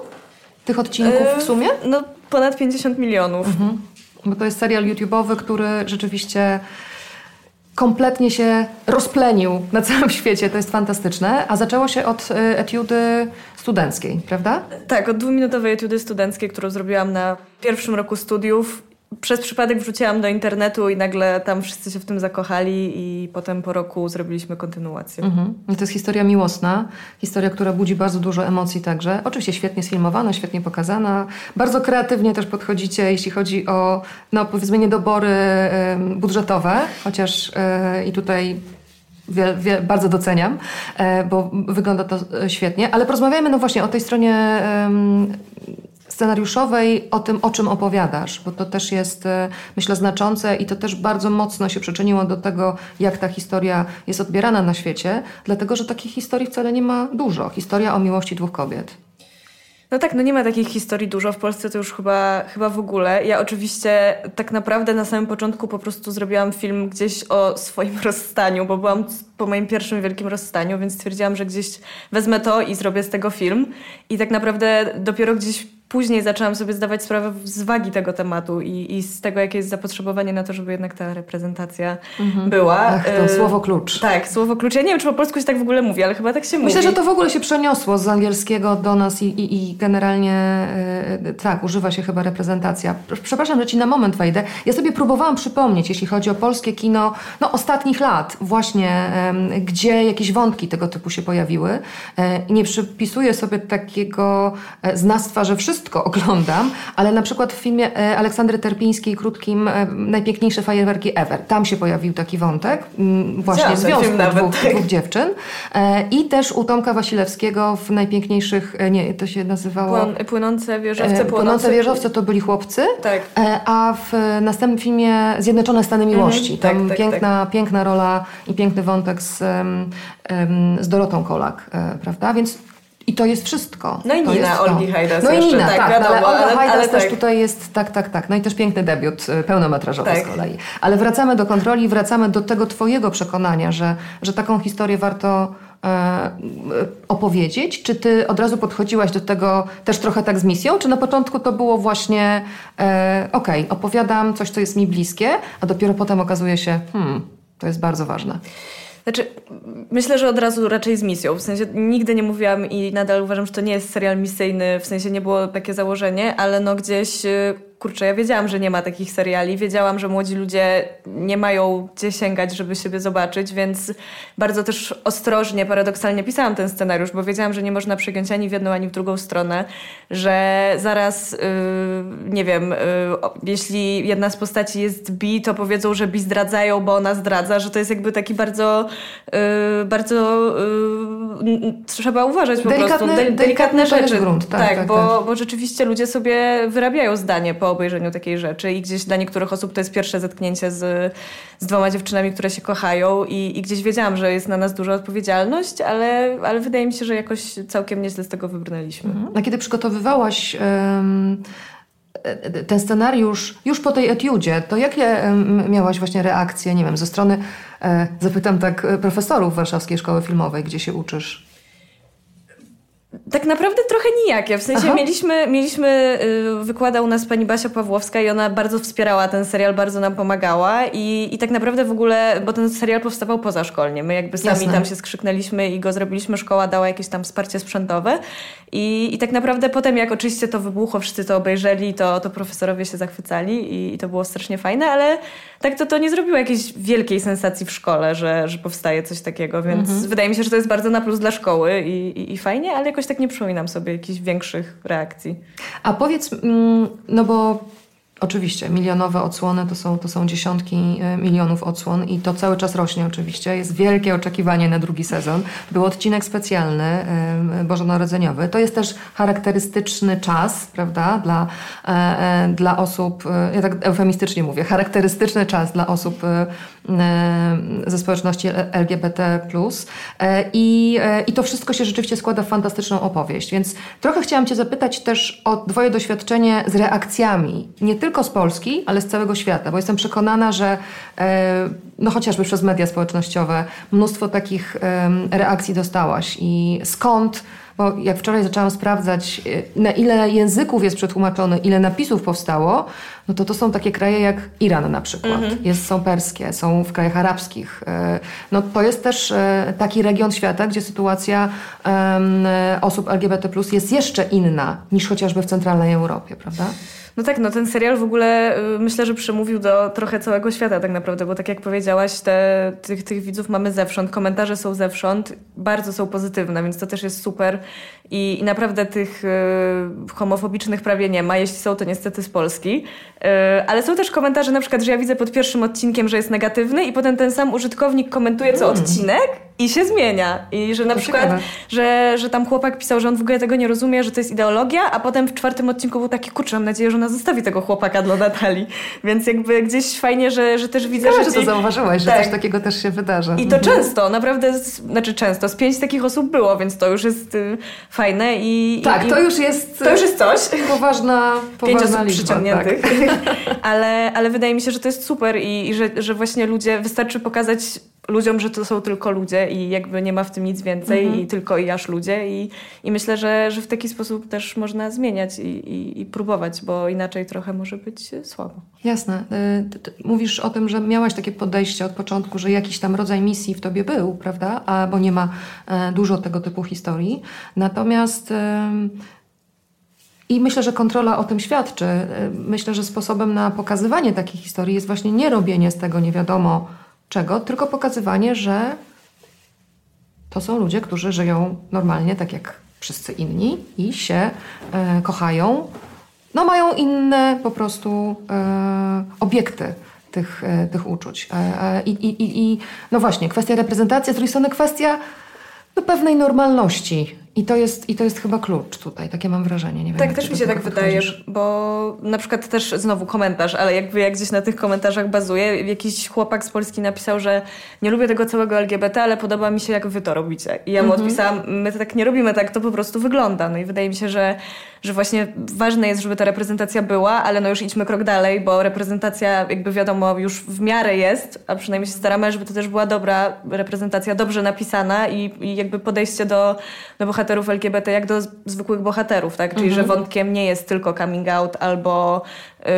tych odcinków w sumie? No ponad 50 milionów. Mhm. Bo to jest serial YouTube'owy, który rzeczywiście kompletnie się rozplenił na całym (laughs) świecie. To jest fantastyczne. A zaczęło się od y, etiudy studenckiej, prawda? Tak, od dwuminutowej etiudy studenckiej, którą zrobiłam na pierwszym roku studiów przez przypadek wrzuciłam do internetu i nagle tam wszyscy się w tym zakochali i potem po roku zrobiliśmy kontynuację. Mhm. I to jest historia miłosna, historia, która budzi bardzo dużo emocji także. Oczywiście świetnie sfilmowana, świetnie pokazana. Bardzo kreatywnie też podchodzicie, jeśli chodzi o, no powiedzmy, niedobory budżetowe, chociaż e, i tutaj Wie, wie, bardzo doceniam, e, bo wygląda to e, świetnie. Ale porozmawiajmy no właśnie o tej stronie scenariuszowej, o tym, o czym opowiadasz, bo to też jest, e, myślę, znaczące i to też bardzo mocno się przyczyniło do tego, jak ta historia jest odbierana na świecie, dlatego że takich historii wcale nie ma dużo. Historia o miłości dwóch kobiet. No tak, no nie ma takich historii dużo w Polsce, to już chyba, chyba w ogóle. Ja oczywiście tak naprawdę na samym początku po prostu zrobiłam film gdzieś o swoim (laughs) rozstaniu, bo byłam po moim pierwszym wielkim rozstaniu, więc stwierdziłam, że gdzieś wezmę to i zrobię z tego film. I tak naprawdę dopiero gdzieś później zaczęłam sobie zdawać sprawę z wagi tego tematu i, i z tego, jakie jest zapotrzebowanie na to, żeby jednak ta reprezentacja mhm. była. Ach, to y słowo klucz. Tak, słowo klucz. Ja nie wiem, czy po polsku się tak w ogóle mówi, ale chyba tak się mówi. Myślę, że to w ogóle się przeniosło z angielskiego do nas i, i, i generalnie yy, tak, używa się chyba reprezentacja. Przepraszam, że ci na moment wejdę. Ja sobie próbowałam przypomnieć, jeśli chodzi o polskie kino no, ostatnich lat, właśnie yy, gdzie jakieś wątki tego typu się pojawiły. Yy, nie przypisuję sobie takiego e, znastwa, że wszyscy wszystko oglądam, ale na przykład w filmie e, Aleksandry Terpińskiej krótkim e, Najpiękniejsze fajerwerki ever. Tam się pojawił taki wątek mm, właśnie związku dwóch, tak. dwóch dziewczyn e, i też u Tomka Wasilewskiego w Najpiękniejszych, nie, to się nazywało... Płynące wieżowce. Płynące, płynące wieżowce to byli chłopcy, tak. a w następnym filmie Zjednoczone Stany mhm, Miłości. Tam tak, tak, piękna, tak. piękna rola i piękny wątek z, z Dorotą Kolak, prawda? Więc i to jest wszystko. No i to Nina Olgi Hajdas No i Nina, tak, tak, wiadomo, ale Olga Hajdas ale też tak. tutaj jest, tak, tak, tak. No i też piękny debiut y, pełnometrażowy tak. z kolei. Ale wracamy do kontroli, wracamy do tego twojego przekonania, że, że taką historię warto e, opowiedzieć? Czy ty od razu podchodziłaś do tego też trochę tak z misją? Czy na początku to było właśnie e, okej, okay, opowiadam coś, co jest mi bliskie, a dopiero potem okazuje się, hmm, to jest bardzo ważne. Znaczy, myślę, że od razu raczej z misją. W sensie nigdy nie mówiłam i nadal uważam, że to nie jest serial misyjny, w sensie nie było takie założenie, ale no gdzieś y, kurczę, ja wiedziałam, że nie ma takich seriali, wiedziałam, że młodzi ludzie nie mają gdzie sięgać, żeby siebie zobaczyć, więc bardzo też ostrożnie, paradoksalnie pisałam ten scenariusz, bo wiedziałam, że nie można przegiąć ani w jedną, ani w drugą stronę, że zaraz, yy, nie wiem, yy, jeśli jedna z postaci jest bi, to powiedzą, że bi zdradzają, bo ona zdradza, że to jest jakby taki bardzo, yy, bardzo y, trzeba uważać po delikatne, prostu. De, delikatne rzeczy. Grunt, tak, tak, tak, bo, tak. bo rzeczywiście ludzie sobie wyrabiają zdanie po obejrzeniu takiej rzeczy i gdzieś dla niektórych osób to jest pierwsze zetknięcie z, z dwoma dziewczynami, które się kochają i, i gdzieś wiedziałam, że jest na nas duża odpowiedzialność, ale, ale wydaje mi się, że jakoś całkiem nieźle z tego wybrnęliśmy. Mhm. A kiedy przygotowywałaś... Um ten scenariusz już po tej etiudzie, to jakie miałaś właśnie reakcje, nie wiem, ze strony, e, zapytam tak, e, profesorów Warszawskiej Szkoły Filmowej, gdzie się uczysz? Tak naprawdę trochę nijakie. W sensie Aha. mieliśmy, mieliśmy yy, wykłada u nas pani Basia Pawłowska i ona bardzo wspierała ten serial, bardzo nam pomagała i, i tak naprawdę w ogóle, bo ten serial powstawał pozaszkolnie. My jakby sami Jasne. tam się skrzyknęliśmy i go zrobiliśmy, szkoła dała jakieś tam wsparcie sprzętowe i, i tak naprawdę potem jak oczywiście to wybuchło, wszyscy to obejrzeli, to, to profesorowie się zachwycali i, i to było strasznie fajne, ale tak to, to nie zrobiło jakiejś wielkiej sensacji w szkole, że, że powstaje coś takiego, więc mhm. wydaje mi się, że to jest bardzo na plus dla szkoły i, i, i fajnie, ale jakoś tak nie przypominam sobie jakichś większych reakcji. A powiedz, mm, no bo Oczywiście, milionowe odsłony to są, to są dziesiątki e, milionów odsłon i to cały czas rośnie oczywiście. Jest wielkie oczekiwanie na drugi sezon. Był odcinek specjalny e, bożonarodzeniowy. To jest też charakterystyczny czas, prawda, dla, e, dla osób, ja tak eufemistycznie mówię, charakterystyczny czas dla osób ze społeczności LGBT+. I, I to wszystko się rzeczywiście składa w fantastyczną opowieść. Więc trochę chciałam Cię zapytać też o Twoje doświadczenie z reakcjami. Nie tylko z Polski, ale z całego świata, bo jestem przekonana, że e, no chociażby przez media społecznościowe mnóstwo takich reakcji dostałaś i skąd bo jak wczoraj zaczęłam sprawdzać, e, na ile języków jest przetłumaczony, ile napisów powstało, no to to są takie kraje jak Iran na przykład. -hmm. jest, są perskie, są w krajach arabskich. E, no to jest też taki region świata, gdzie sytuacja um, osób LGBT+, jest jeszcze inna niż chociażby w centralnej Europie, prawda? No tak, no ten serial w ogóle y, myślę, że przemówił do trochę całego świata tak naprawdę, bo tak jak powiedziałaś, te, tych, tych widzów mamy zewsząd, komentarze są zewsząd, bardzo są pozytywne, więc to też jest super i, i naprawdę tych y, homofobicznych prawie nie ma, jeśli są to niestety z Polski, y, ale są też komentarze na przykład, że ja widzę pod pierwszym odcinkiem, że jest negatywny i potem ten sam użytkownik komentuje co mm. odcinek i się zmienia. I że na to przykład, że, że tam chłopak pisał, że on w ogóle tego nie rozumie, że to jest ideologia, a potem w czwartym odcinku był taki, kurczę, mam nadzieję, że ona zostawi tego chłopaka dla Natalii. Więc jakby gdzieś fajnie, że, że też widzę, że... że to zauważyłaś, że tak. coś takiego też się wydarza. I to mhm. często, naprawdę, znaczy często, z pięć takich osób było, więc to już jest y, fajne i... Tak, i, to już jest... To już jest coś. Poważna, (laughs) poważna Pięć osób liczba, przyciągniętych. Tak. (laughs) ale, ale wydaje mi się, że to jest super i, i że, że właśnie ludzie, wystarczy pokazać ludziom, że to są tylko ludzie i jakby nie ma w tym nic więcej mhm. i tylko i aż ludzie i, i myślę, że, że w taki sposób też można zmieniać i, i, i próbować, bo inaczej trochę może być słabo. Jasne. Y, mówisz o tym, że miałaś takie podejście od początku, że jakiś tam rodzaj misji w tobie był, prawda? A, bo nie ma e, dużo tego typu historii. Natomiast i myślę, że kontrola o tym świadczy. Myślę, że sposobem na pokazywanie takich historii jest właśnie nie robienie z tego nie wiadomo czego, tylko pokazywanie, że to są ludzie, którzy żyją normalnie, tak jak wszyscy inni i się e, kochają. No mają inne po prostu e, obiekty tych, e, tych uczuć. E, e, I, i, I no właśnie, kwestia reprezentacji, z drugiej strony kwestia no, pewnej normalności i to, jest, I to jest chyba klucz tutaj, takie mam wrażenie. Nie wiem, tak, też mi się tak wydaje, bo na przykład też znowu komentarz, ale jakby jak gdzieś na tych komentarzach bazuje, jakiś chłopak z Polski napisał, że nie lubię tego całego LGBT, ale podoba mi się jak wy to robicie. I ja mu mhm. odpisałam, my to tak nie robimy, tak to po prostu wygląda. No i wydaje mi się, że, że właśnie ważne jest, żeby ta reprezentacja była, ale no już idźmy krok dalej, bo reprezentacja jakby wiadomo już w miarę jest, a przynajmniej się staramy, żeby to też była dobra reprezentacja, dobrze napisana i, i jakby podejście do, do bohaterów bohaterów LGBT jak do zwykłych bohaterów, tak? Czyli, mhm. że wątkiem nie jest tylko coming out albo yy,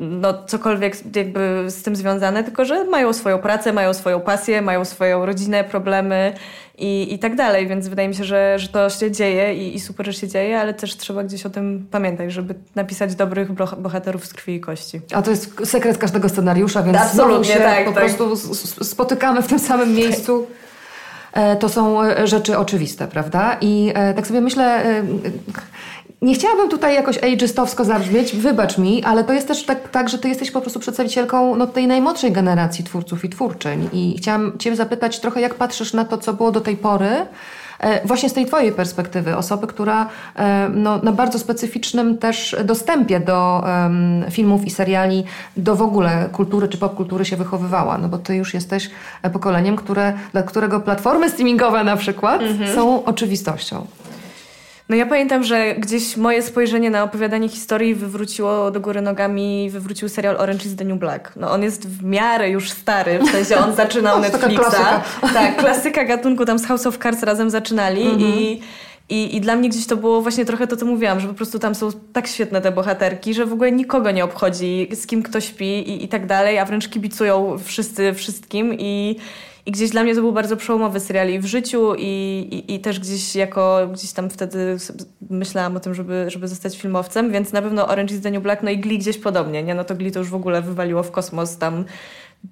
no, cokolwiek jakby z tym związane, tylko że mają swoją pracę, mają swoją pasję, mają swoją rodzinę, problemy i, i tak dalej. Więc wydaje mi się, że, że to się dzieje i, i super, że się dzieje, ale też trzeba gdzieś o tym pamiętać, żeby napisać dobrych bohaterów z krwi i kości. A to jest sekret każdego scenariusza, więc Absolutnie, się tak, po tak. prostu spotykamy w tym samym miejscu. (laughs) E, to są e, rzeczy oczywiste, prawda? I e, tak sobie myślę, nie chciałabym tutaj jakoś ageistowsko zabrzmieć, wybacz mi, ale to jest też tak, tak że ty jesteś po prostu przedstawicielką no, tej najmłodszej generacji twórców i twórczyń. I chciałam cię zapytać trochę, jak patrzysz na to, co było do tej pory, właśnie z tej Twojej perspektywy, osoby, która e, no, na bardzo specyficznym też dostępie do filmów i seriali, do w ogóle kultury czy popkultury się wychowywała, no bo Ty już jesteś pokoleniem, które, dla którego platformy streamingowe na przykład mhm. są oczywistością. No ja pamiętam, że gdzieś moje spojrzenie na opowiadanie historii wywróciło do góry nogami, wywrócił serial Orange is the New Black. No on jest w miarę już stary, w sensie on zaczynał (laughs) Netflixa. Klasyka. Tak, klasyka gatunku, tam z House of Cards razem zaczynali i i, I dla mnie gdzieś to było właśnie trochę to, co mówiłam, że po prostu tam są tak świetne te bohaterki, że w ogóle nikogo nie obchodzi, z kim kto śpi i, i tak dalej, a wręcz kibicują wszyscy wszystkim i, i gdzieś dla mnie to był bardzo przełomowy serial i w życiu i, i, i, też gdzieś jako, gdzieś tam wtedy myślałam o tym, żeby, żeby zostać filmowcem, więc na pewno Orange is the New Black, no i Glee gdzieś podobnie, nie? No to Glee to już w ogóle wywaliło w kosmos tam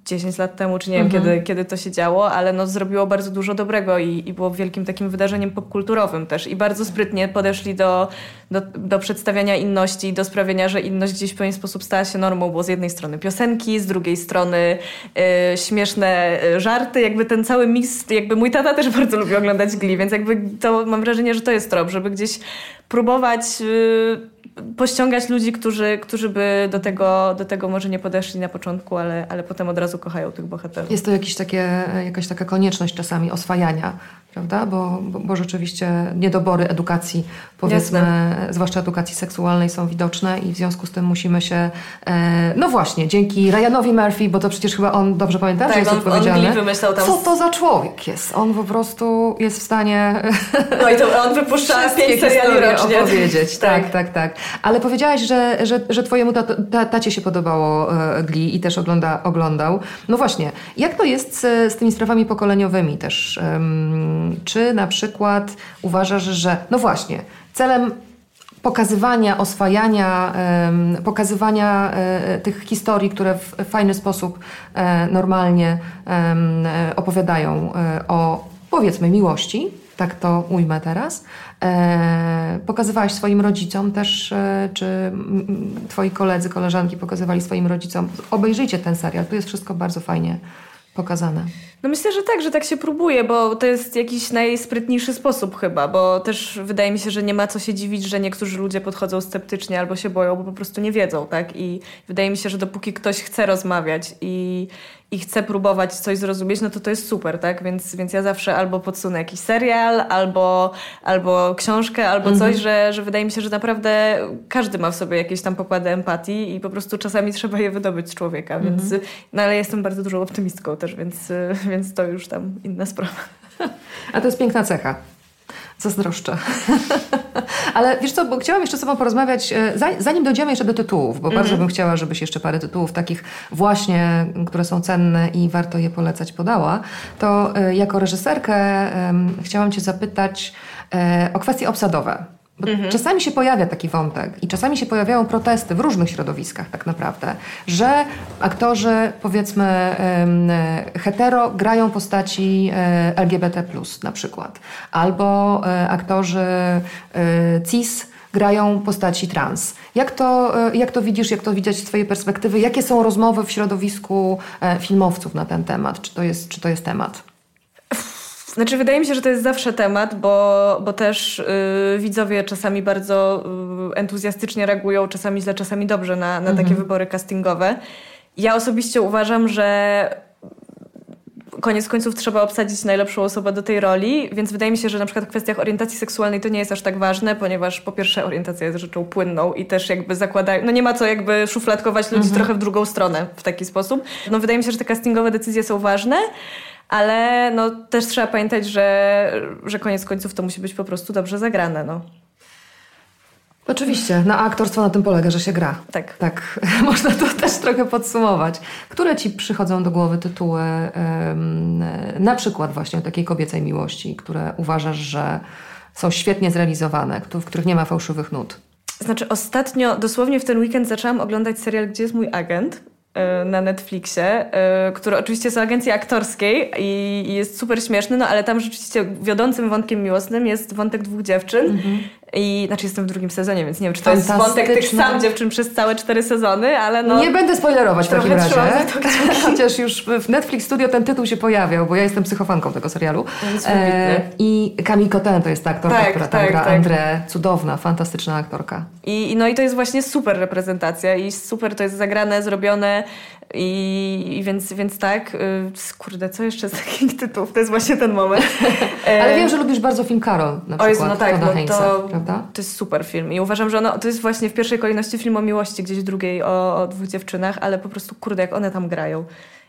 10 lat temu, czy nie wiem mhm. kiedy, kiedy to się działo, ale no zrobiło bardzo dużo dobrego i, i było wielkim takim wydarzeniem popkulturowym też. I bardzo sprytnie podeszli do, do, do przedstawiania inności i do sprawienia, że inność gdzieś w pewien sposób stała się normą, bo z jednej strony piosenki, z drugiej strony y, śmieszne y, żarty, jakby ten cały miks, jakby mój tata też (laughs) bardzo lubi oglądać Glee, więc jakby to mam wrażenie, że to jest trop, żeby gdzieś próbować y, pościągać ludzi, którzy, którzy by do tego, do tego może nie podeszli na początku, ale, ale potem od razu kochają tych bohaterów. Jest to jakieś takie, jakaś taka konieczność czasami oswajania prawda? Bo, bo, bo, rzeczywiście niedobory edukacji, powiedzmy. Zwłaszcza edukacji seksualnej są widoczne i w związku z tym musimy się, e, no właśnie, dzięki Ryanowi Murphy, bo to przecież chyba on, dobrze pamiętam, tak, jest on, odpowiedzialny. On wymyślał tam... Co to za człowiek jest? On po prostu jest w stanie... No i to on wypuszcza pięć seriali rocznie. opowiedzieć. Tak, tak, tak, tak. Ale powiedziałaś, że, że, że twojemu ta, tacie się podobało e, Glee i też ogląda, oglądał. No właśnie, jak to jest z, z tymi sprawami pokoleniowymi też? Czy na przykład uważasz, że no właśnie, celem pokazywania, oswajania, pokazywania e, tych historii, które w fajny sposób e, normalnie e, opowiadają o powiedzmy miłości, tak to ujmę teraz. Pokazywałaś swoim rodzicom też, czy twoi koledzy, koleżanki pokazywali swoim rodzicom. Obejrzyjcie ten serial, tu jest wszystko bardzo fajnie pokazane. No myślę, że tak, że tak się próbuje, bo to jest jakiś najsprytniejszy sposób chyba, bo też wydaje mi się, że nie ma co się dziwić, że niektórzy ludzie podchodzą sceptycznie albo się boją, bo po prostu nie wiedzą, tak? I wydaje mi się, że dopóki ktoś chce rozmawiać i i chcę próbować coś zrozumieć, no to to jest super, tak? Więc, więc ja zawsze albo podsunę jakiś serial, albo, albo książkę, albo coś, mhm. że, że wydaje mi się, że naprawdę każdy ma w sobie jakieś tam pokłady empatii i po prostu czasami trzeba je wydobyć z człowieka, mhm. więc no ale jestem bardzo dużą optymistką też, więc, więc to już tam inna sprawa. A to jest piękna cecha. Zazdroszczę. Ale wiesz co, bo chciałam jeszcze z Tobą porozmawiać, e, zanim dojdziemy jeszcze do tytułów, bo mm -hmm. bardzo bym chciała, żebyś jeszcze parę tytułów takich właśnie, które są cenne i warto je polecać, podała, to e, jako reżyserkę chciałam Cię zapytać e, o kwestie obsadowe. Mhm. Czasami się pojawia taki wątek i czasami się pojawiają protesty w różnych środowiskach tak naprawdę, że aktorzy powiedzmy hetero grają postaci e, LGBT+, na przykład, albo e, aktorzy e, cis grają postaci trans. Jak to, jak to widzisz, jak to widzieć z Twojej perspektywy? Jakie są rozmowy w środowisku filmowców na ten temat? Czy to jest, czy to jest temat? Znaczy, wydaje mi się, że to jest zawsze temat, bo, bo też yy, widzowie czasami bardzo yy, entuzjastycznie reagują, czasami źle, czasami dobrze na, na mhm. takie wybory castingowe. Ja osobiście uważam, że koniec końców trzeba obsadzić najlepszą osobę do tej roli, więc wydaje mi się, że na przykład w kwestiach orientacji seksualnej to nie jest aż tak ważne, ponieważ po pierwsze orientacja jest rzeczą płynną i też jakby zakładają, no nie ma co jakby szufladkować ludzi mhm. trochę w drugą stronę w taki sposób. No wydaje mi się, że te castingowe decyzje są ważne, ale no, też trzeba pamiętać, że, że koniec końców to musi być po prostu dobrze zagrane. No. Oczywiście, na aktorstwo na tym polega, że się gra. Tak. Tak, (laughs) można to też trochę podsumować. Które ci przychodzą do głowy tytuły, na przykład właśnie takiej kobiecej miłości, które uważasz, że są świetnie zrealizowane, w których nie ma fałszywych nut? Znaczy, ostatnio, dosłownie w ten weekend zaczęłam oglądać serial Gdzie jest mój agent? Y, na Netflixie, y, który oczywiście jest agencji aktorskiej i jest super śmieszny, no ale tam rzeczywiście wiodącym wątkiem miłosnym jest wątek dwóch dziewczyn. -hmm. I znaczy jestem w drugim sezonie, więc nie wiem, czy to jest wątek tych sam dziewczyn przez całe cztery sezony, ale no... Nie będę spoilerować w takim razie. (laughs) Chociaż już w Netflix Studio ten tytuł się pojawiał, bo ja jestem psychofanką tego serialu. E, I Camille Cotin to jest ta aktorka, tak, która tam tak, gra. Tak. André, cudowna, fantastyczna aktorka. I, no i to jest właśnie super reprezentacja i super to jest zagrane, zrobione i, i więc, więc tak, y, kurde, co jeszcze z takich tytułów? To jest właśnie ten moment. (laughs) Ale wiem, że lubisz bardzo film Karol na przykład. O no tak, no to, prawda? To jest super film i uważam, że ono, to jest właśnie w pierwszej kolejności film o miłości, gdzieś w drugiej o, o dwóch dziewczynach, ale po prostu kurde, jak one tam grają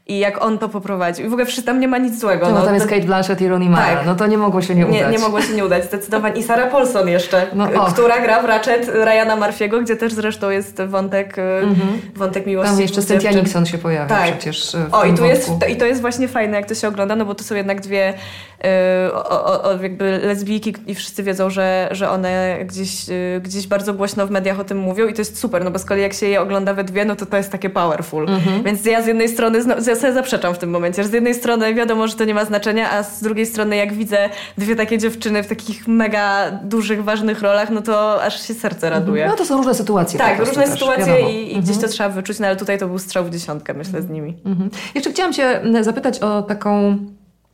i jak on to poprowadził. I w ogóle przy tam nie ma nic złego. No, no tam jest Kate Blanchett i Rooney Mara. Tak. No to nie mogło się nie udać. Nie, nie mogło się nie udać, zdecydowanie. I Sarah Paulson jeszcze, no, która gra w Ratchet Ryana Marfiego, gdzie też zresztą jest wątek, mm -hmm. wątek miłości. Tam jeszcze Cynthia Nixon się pojawia tak. przecież O, i tu jest, i to jest właśnie fajne, jak to się ogląda, no bo to są jednak dwie y, o, o, jakby lesbijki i wszyscy wiedzą, że, że one gdzieś, y, gdzieś bardzo głośno w mediach o tym mówią i to jest super, no bo z kolei jak się je ogląda we dwie, no to to jest takie powerful. Mm -hmm. Więc ja z jednej strony, ja sobie zaprzeczam w tym momencie, że z jednej strony wiadomo, że to nie ma znaczenia, a z drugiej strony jak widzę dwie takie dziewczyny w takich mega dużych, ważnych rolach, no to aż się serce raduje. No to są różne sytuacje. Tak, różne też, sytuacje i, i, gdzieś to mhm. trzeba wyczuć, no ale tutaj to był strzał w dziesiątkę, myślę, z nimi. Mhm. Jeszcze chciałam Cię zapytać o taką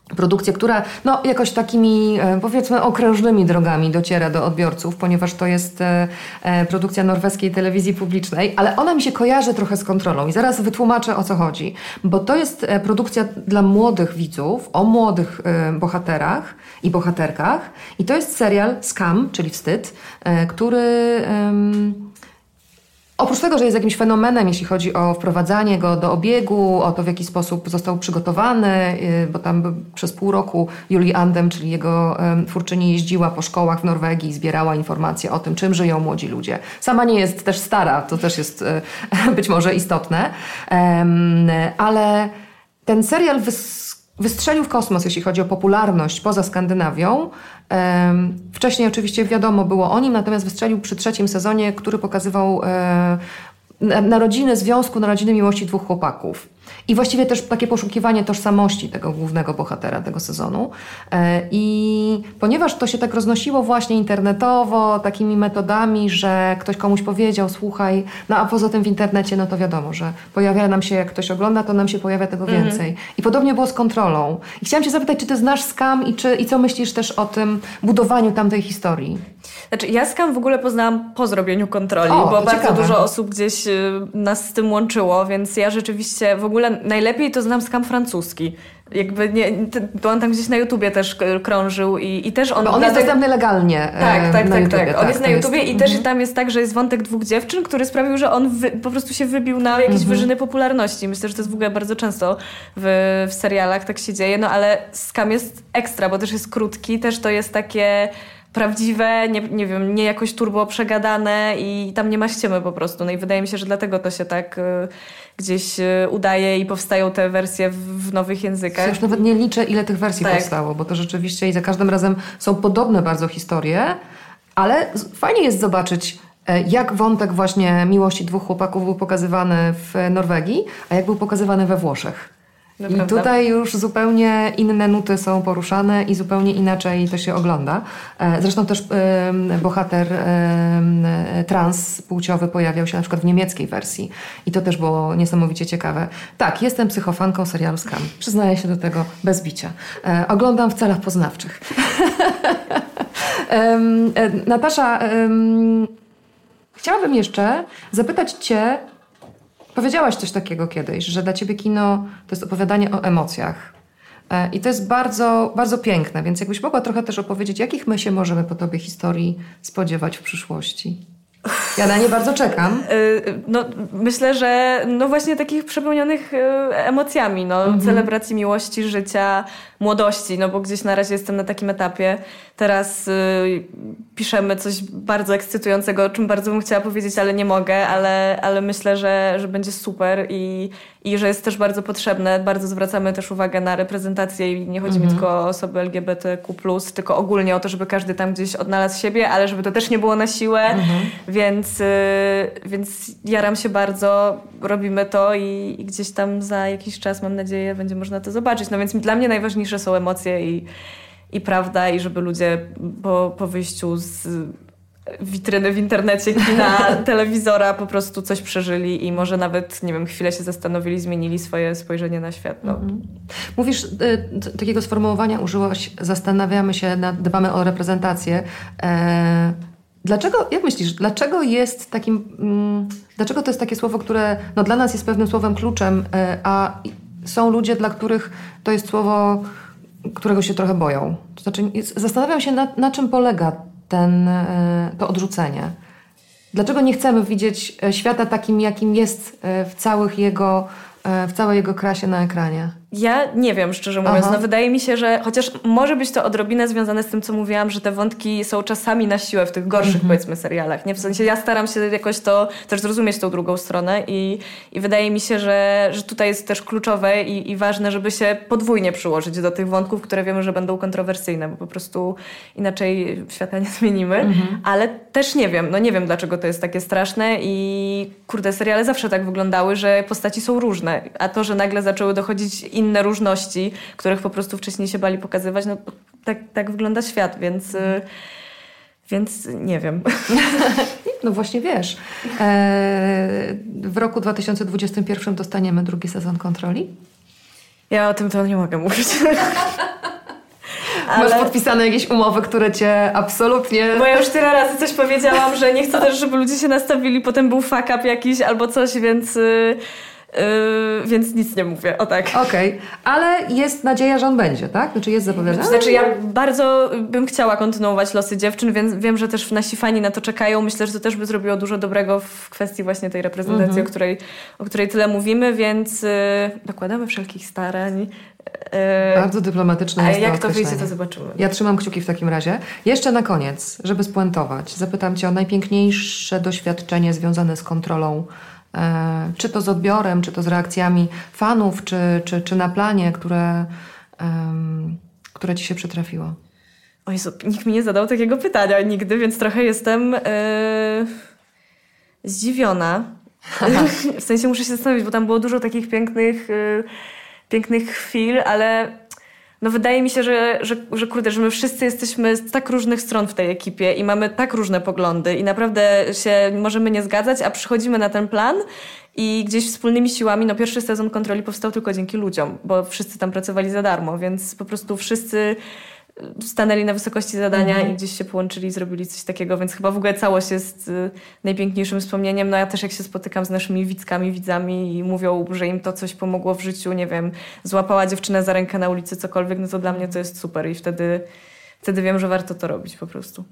produkcję, która no, jakoś takimi e, powiedzmy okrężnymi drogami dociera do odbiorców, ponieważ to jest e, e, produkcja norweskiej telewizji publicznej, ale ona mi się kojarzy trochę z kontrolą i zaraz wytłumaczę o co chodzi, bo to jest produkcja dla młodych widzów, o młodych bohaterach i bohaterkach i to jest serial Scam, czyli Wstyd, który Oprócz tego, że jest jakimś fenomenem, jeśli chodzi o wprowadzanie go do obiegu, o to, w jaki sposób został przygotowany, y, bo tam przez pół roku Julie Andem, czyli jego twórczyni, jeździła po szkołach w Norwegii i zbierała informacje o tym, czym żyją młodzi ludzie. Sama nie jest też stara, to też jest y, (laughs) być może istotne, ale ten serial wystrzelił w kosmos, jeśli chodzi o popularność poza Skandynawią. Wcześniej oczywiście wiadomo było o nim, natomiast wystrzelił przy trzecim sezonie, który pokazywał e, narodziny związku, narodziny miłości dwóch chłopaków. I właściwie też takie poszukiwanie tożsamości tego głównego bohatera tego sezonu. E, I ponieważ to się tak roznosiło właśnie internetowo, takimi metodami, że ktoś komuś powiedział, słuchaj, no a poza tym w internecie, no to wiadomo, że pojawia nam się, jak ktoś ogląda, to nam się pojawia tego mhm. więcej. Mhm. I podobnie było z kontrolą. I chciałam Cię zapytać, czy Ty znasz Skam i, czy, i co myślisz też o tym budowaniu tamtej historii? Znaczy, ja Skam w ogóle poznałam po zrobieniu kontroli, o, bo bardzo dużo osób gdzieś y, nas z tym łączyło, więc ja rzeczywiście w ogóle najlepiej to znam skam francuski. Jakby nie, to on tam gdzieś na YouTubie też krążył i, i też on... Bo on jest dostępny legalnie Tak, tak, tak, YouTubie, tak. On tak, jest na YouTubie i też mhm. tam jest tak, że jest wątek dwóch dziewczyn, który sprawił, że on po prostu się wybił na jakieś mhm. wyżyny popularności. Myślę, że to jest w ogóle bardzo często w serialach tak się dzieje, no ale skam jest ekstra, bo też jest krótki, też to jest takie prawdziwe, nie, nie wiem, nie jakoś turbo przegadane i tam nie ma ściemy po prostu. No i wydaje mi się, że dlatego to się tak y, gdzieś y, udaje i powstają te wersje w, w nowych językach. Ja już nawet nie liczę, ile tych wersji tak. powstało, bo to rzeczywiście i za każdym razem są podobne bardzo historie, ale fajnie jest zobaczyć e, jak wątek właśnie miłości dwóch chłopaków był pokazywany w Norwegii, a jak był pokazywany we Włoszech. I tutaj już zupełnie inne nuty są poruszane i zupełnie inaczej to się ogląda. E, zresztą też bohater transpłciowy pojawiał się na przykład w niemieckiej wersji i to też było niesamowicie ciekawe. Tak, jestem psychofanką serialu Skam. Przyznaję się do tego bez bicia. E, oglądam w celach poznawczych. (laughs) E, Natasza, chciałabym jeszcze zapytać Cię Powiedziałaś coś takiego kiedyś, że dla ciebie kino to jest opowiadanie o emocjach. E, I to jest bardzo, bardzo piękne, więc jakbyś mogła trochę też opowiedzieć, jakich my się możemy po tobie historii spodziewać w przyszłości? Ja na nie bardzo czekam. E, no, myślę, że no właśnie takich przepełnionych e, emocjami, no, mhm. celebracji miłości, życia, młodości, no bo gdzieś na razie jestem na takim etapie. Teraz y, piszemy coś bardzo ekscytującego, o czym bardzo bym chciała powiedzieć, ale nie mogę, ale, ale myślę, że, że będzie super i, i że jest też bardzo potrzebne. Bardzo zwracamy też uwagę na reprezentację i nie chodzi mhm. mi tylko o osoby LGBTQ+, tylko ogólnie o to, żeby każdy tam gdzieś odnalazł siebie, ale żeby to też nie było na siłę, mhm. więc, y, więc jaram się bardzo, robimy to i, i gdzieś tam za jakiś czas, mam nadzieję, będzie można to zobaczyć. No więc dla mnie najważniejsze są emocje i, i prawda, i żeby ludzie po, po wyjściu z witryny w internecie, kina, (laughs) telewizora po prostu coś przeżyli i może nawet, nie wiem, chwilę się zastanowili, zmienili swoje spojrzenie na świat. No. Mhm. Mówisz, y, takiego sformułowania użyłaś, zastanawiamy się, nad, dbamy o reprezentację. E, dlaczego, jak myślisz, dlaczego jest takim, mm, dlaczego to jest takie słowo, które no, dla nas jest pewnym słowem kluczem, e, a są ludzie, dla których to jest słowo którego się trochę boją. To znaczy, zastanawiam się, na, na czym polega ten, e, to odrzucenie. Dlaczego nie chcemy widzieć e, świata takim, jakim jest e, w całych jego w całej jego krasie na ekranie? Ja nie wiem, szczerze mówiąc. No, wydaje mi się, że chociaż może być to odrobinę związane z tym, co mówiłam, że te wątki są czasami na siłę w tych gorszych, -hmm. powiedzmy, serialach. Nie? W sensie ja staram się jakoś to też zrozumieć tą drugą stronę i, i wydaje mi się, że, że tutaj jest też kluczowe i, i ważne, żeby się podwójnie przyłożyć do tych wątków, które wiemy, że będą kontrowersyjne, bo po prostu inaczej świata nie (laughs) zmienimy. -hmm. Ale też nie wiem, no nie wiem, dlaczego to jest takie straszne i kurde, seriale zawsze tak wyglądały, że postaci są różne, a to, że nagle zaczęły dochodzić inne inne różności, których po prostu wcześniej się bali pokazywać. No, tak, tak wygląda świat, więc... Y, więc nie wiem. (laughs) No właśnie wiesz. E, w roku 2021 dostaniemy drugi sezon kontroli? Ja o tym to nie mogę mówić. (laughs) Ale... Masz podpisane jakieś umowy, które cię absolutnie... Bo ja już tyle razy coś powiedziałam, że nie chcę też, żeby ludzie się nastawili, potem był fuck up jakiś albo coś, więc... Yy więc nic nie mówię, o tak. Okej, okay. ale jest nadzieja, że on będzie, tak? Znaczy jest zapowiedziane? Znaczy ja bardzo bym chciała kontynuować losy dziewczyn, więc wiem, że też nasi fani na to czekają. Myślę, że to też by zrobiło dużo dobrego w kwestii właśnie tej reprezentacji, -hmm. o, której, o której tyle mówimy, więc yy, dokładamy wszelkich starań. Yy, bardzo dyplomatyczne jest A jak to wyjdzie, to zobaczymy. Ja trzymam kciuki w takim razie. Jeszcze na koniec, żeby spuentować, zapytam Cię o najpiękniejsze doświadczenie związane z kontrolą czy to z odbiorem, czy to z reakcjami fanów, czy, czy, czy na planie, które, które ci się przytrafiło? O Jezu, nikt mi nie zadał takiego pytania nigdy, więc trochę jestem yy, zdziwiona. (laughs) w sensie muszę się zastanowić, bo tam było dużo takich pięknych, yy, pięknych chwil, ale no wydaje mi się, że, że, że kurde, że my wszyscy jesteśmy z tak różnych stron w tej ekipie i mamy tak różne poglądy i naprawdę się możemy nie zgadzać, a przychodzimy na ten plan i gdzieś wspólnymi siłami, no pierwszy sezon kontroli powstał tylko dzięki ludziom, bo wszyscy tam pracowali za darmo, więc po prostu wszyscy stanęli na wysokości zadania mhm. i gdzieś się połączyli i zrobili coś takiego, więc chyba w ogóle całość jest y, najpiękniejszym wspomnieniem. No ja też jak się spotykam z naszymi widzkami, widzami i mówią, że im to coś pomogło w życiu, nie wiem, złapała dziewczynę za rękę na ulicy, cokolwiek, no to dla mnie to jest super i wtedy, wtedy wiem, że warto to robić po prostu.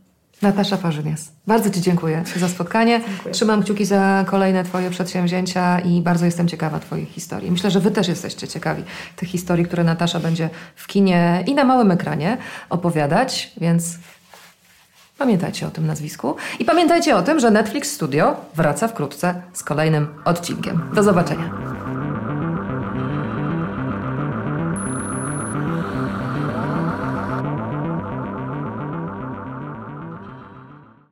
Natasza Parzyniec. Bardzo Ci dziękuję za spotkanie. Dziękuję. Trzymam kciuki za kolejne Twoje przedsięwzięcia i bardzo jestem ciekawa Twoich historii. Myślę, że Wy też jesteście ciekawi tych historii, które Natasza będzie w kinie i na małym ekranie opowiadać, więc pamiętajcie o tym nazwisku. I pamiętajcie o tym, że Netflix Studio wraca wkrótce z kolejnym odcinkiem. Do zobaczenia.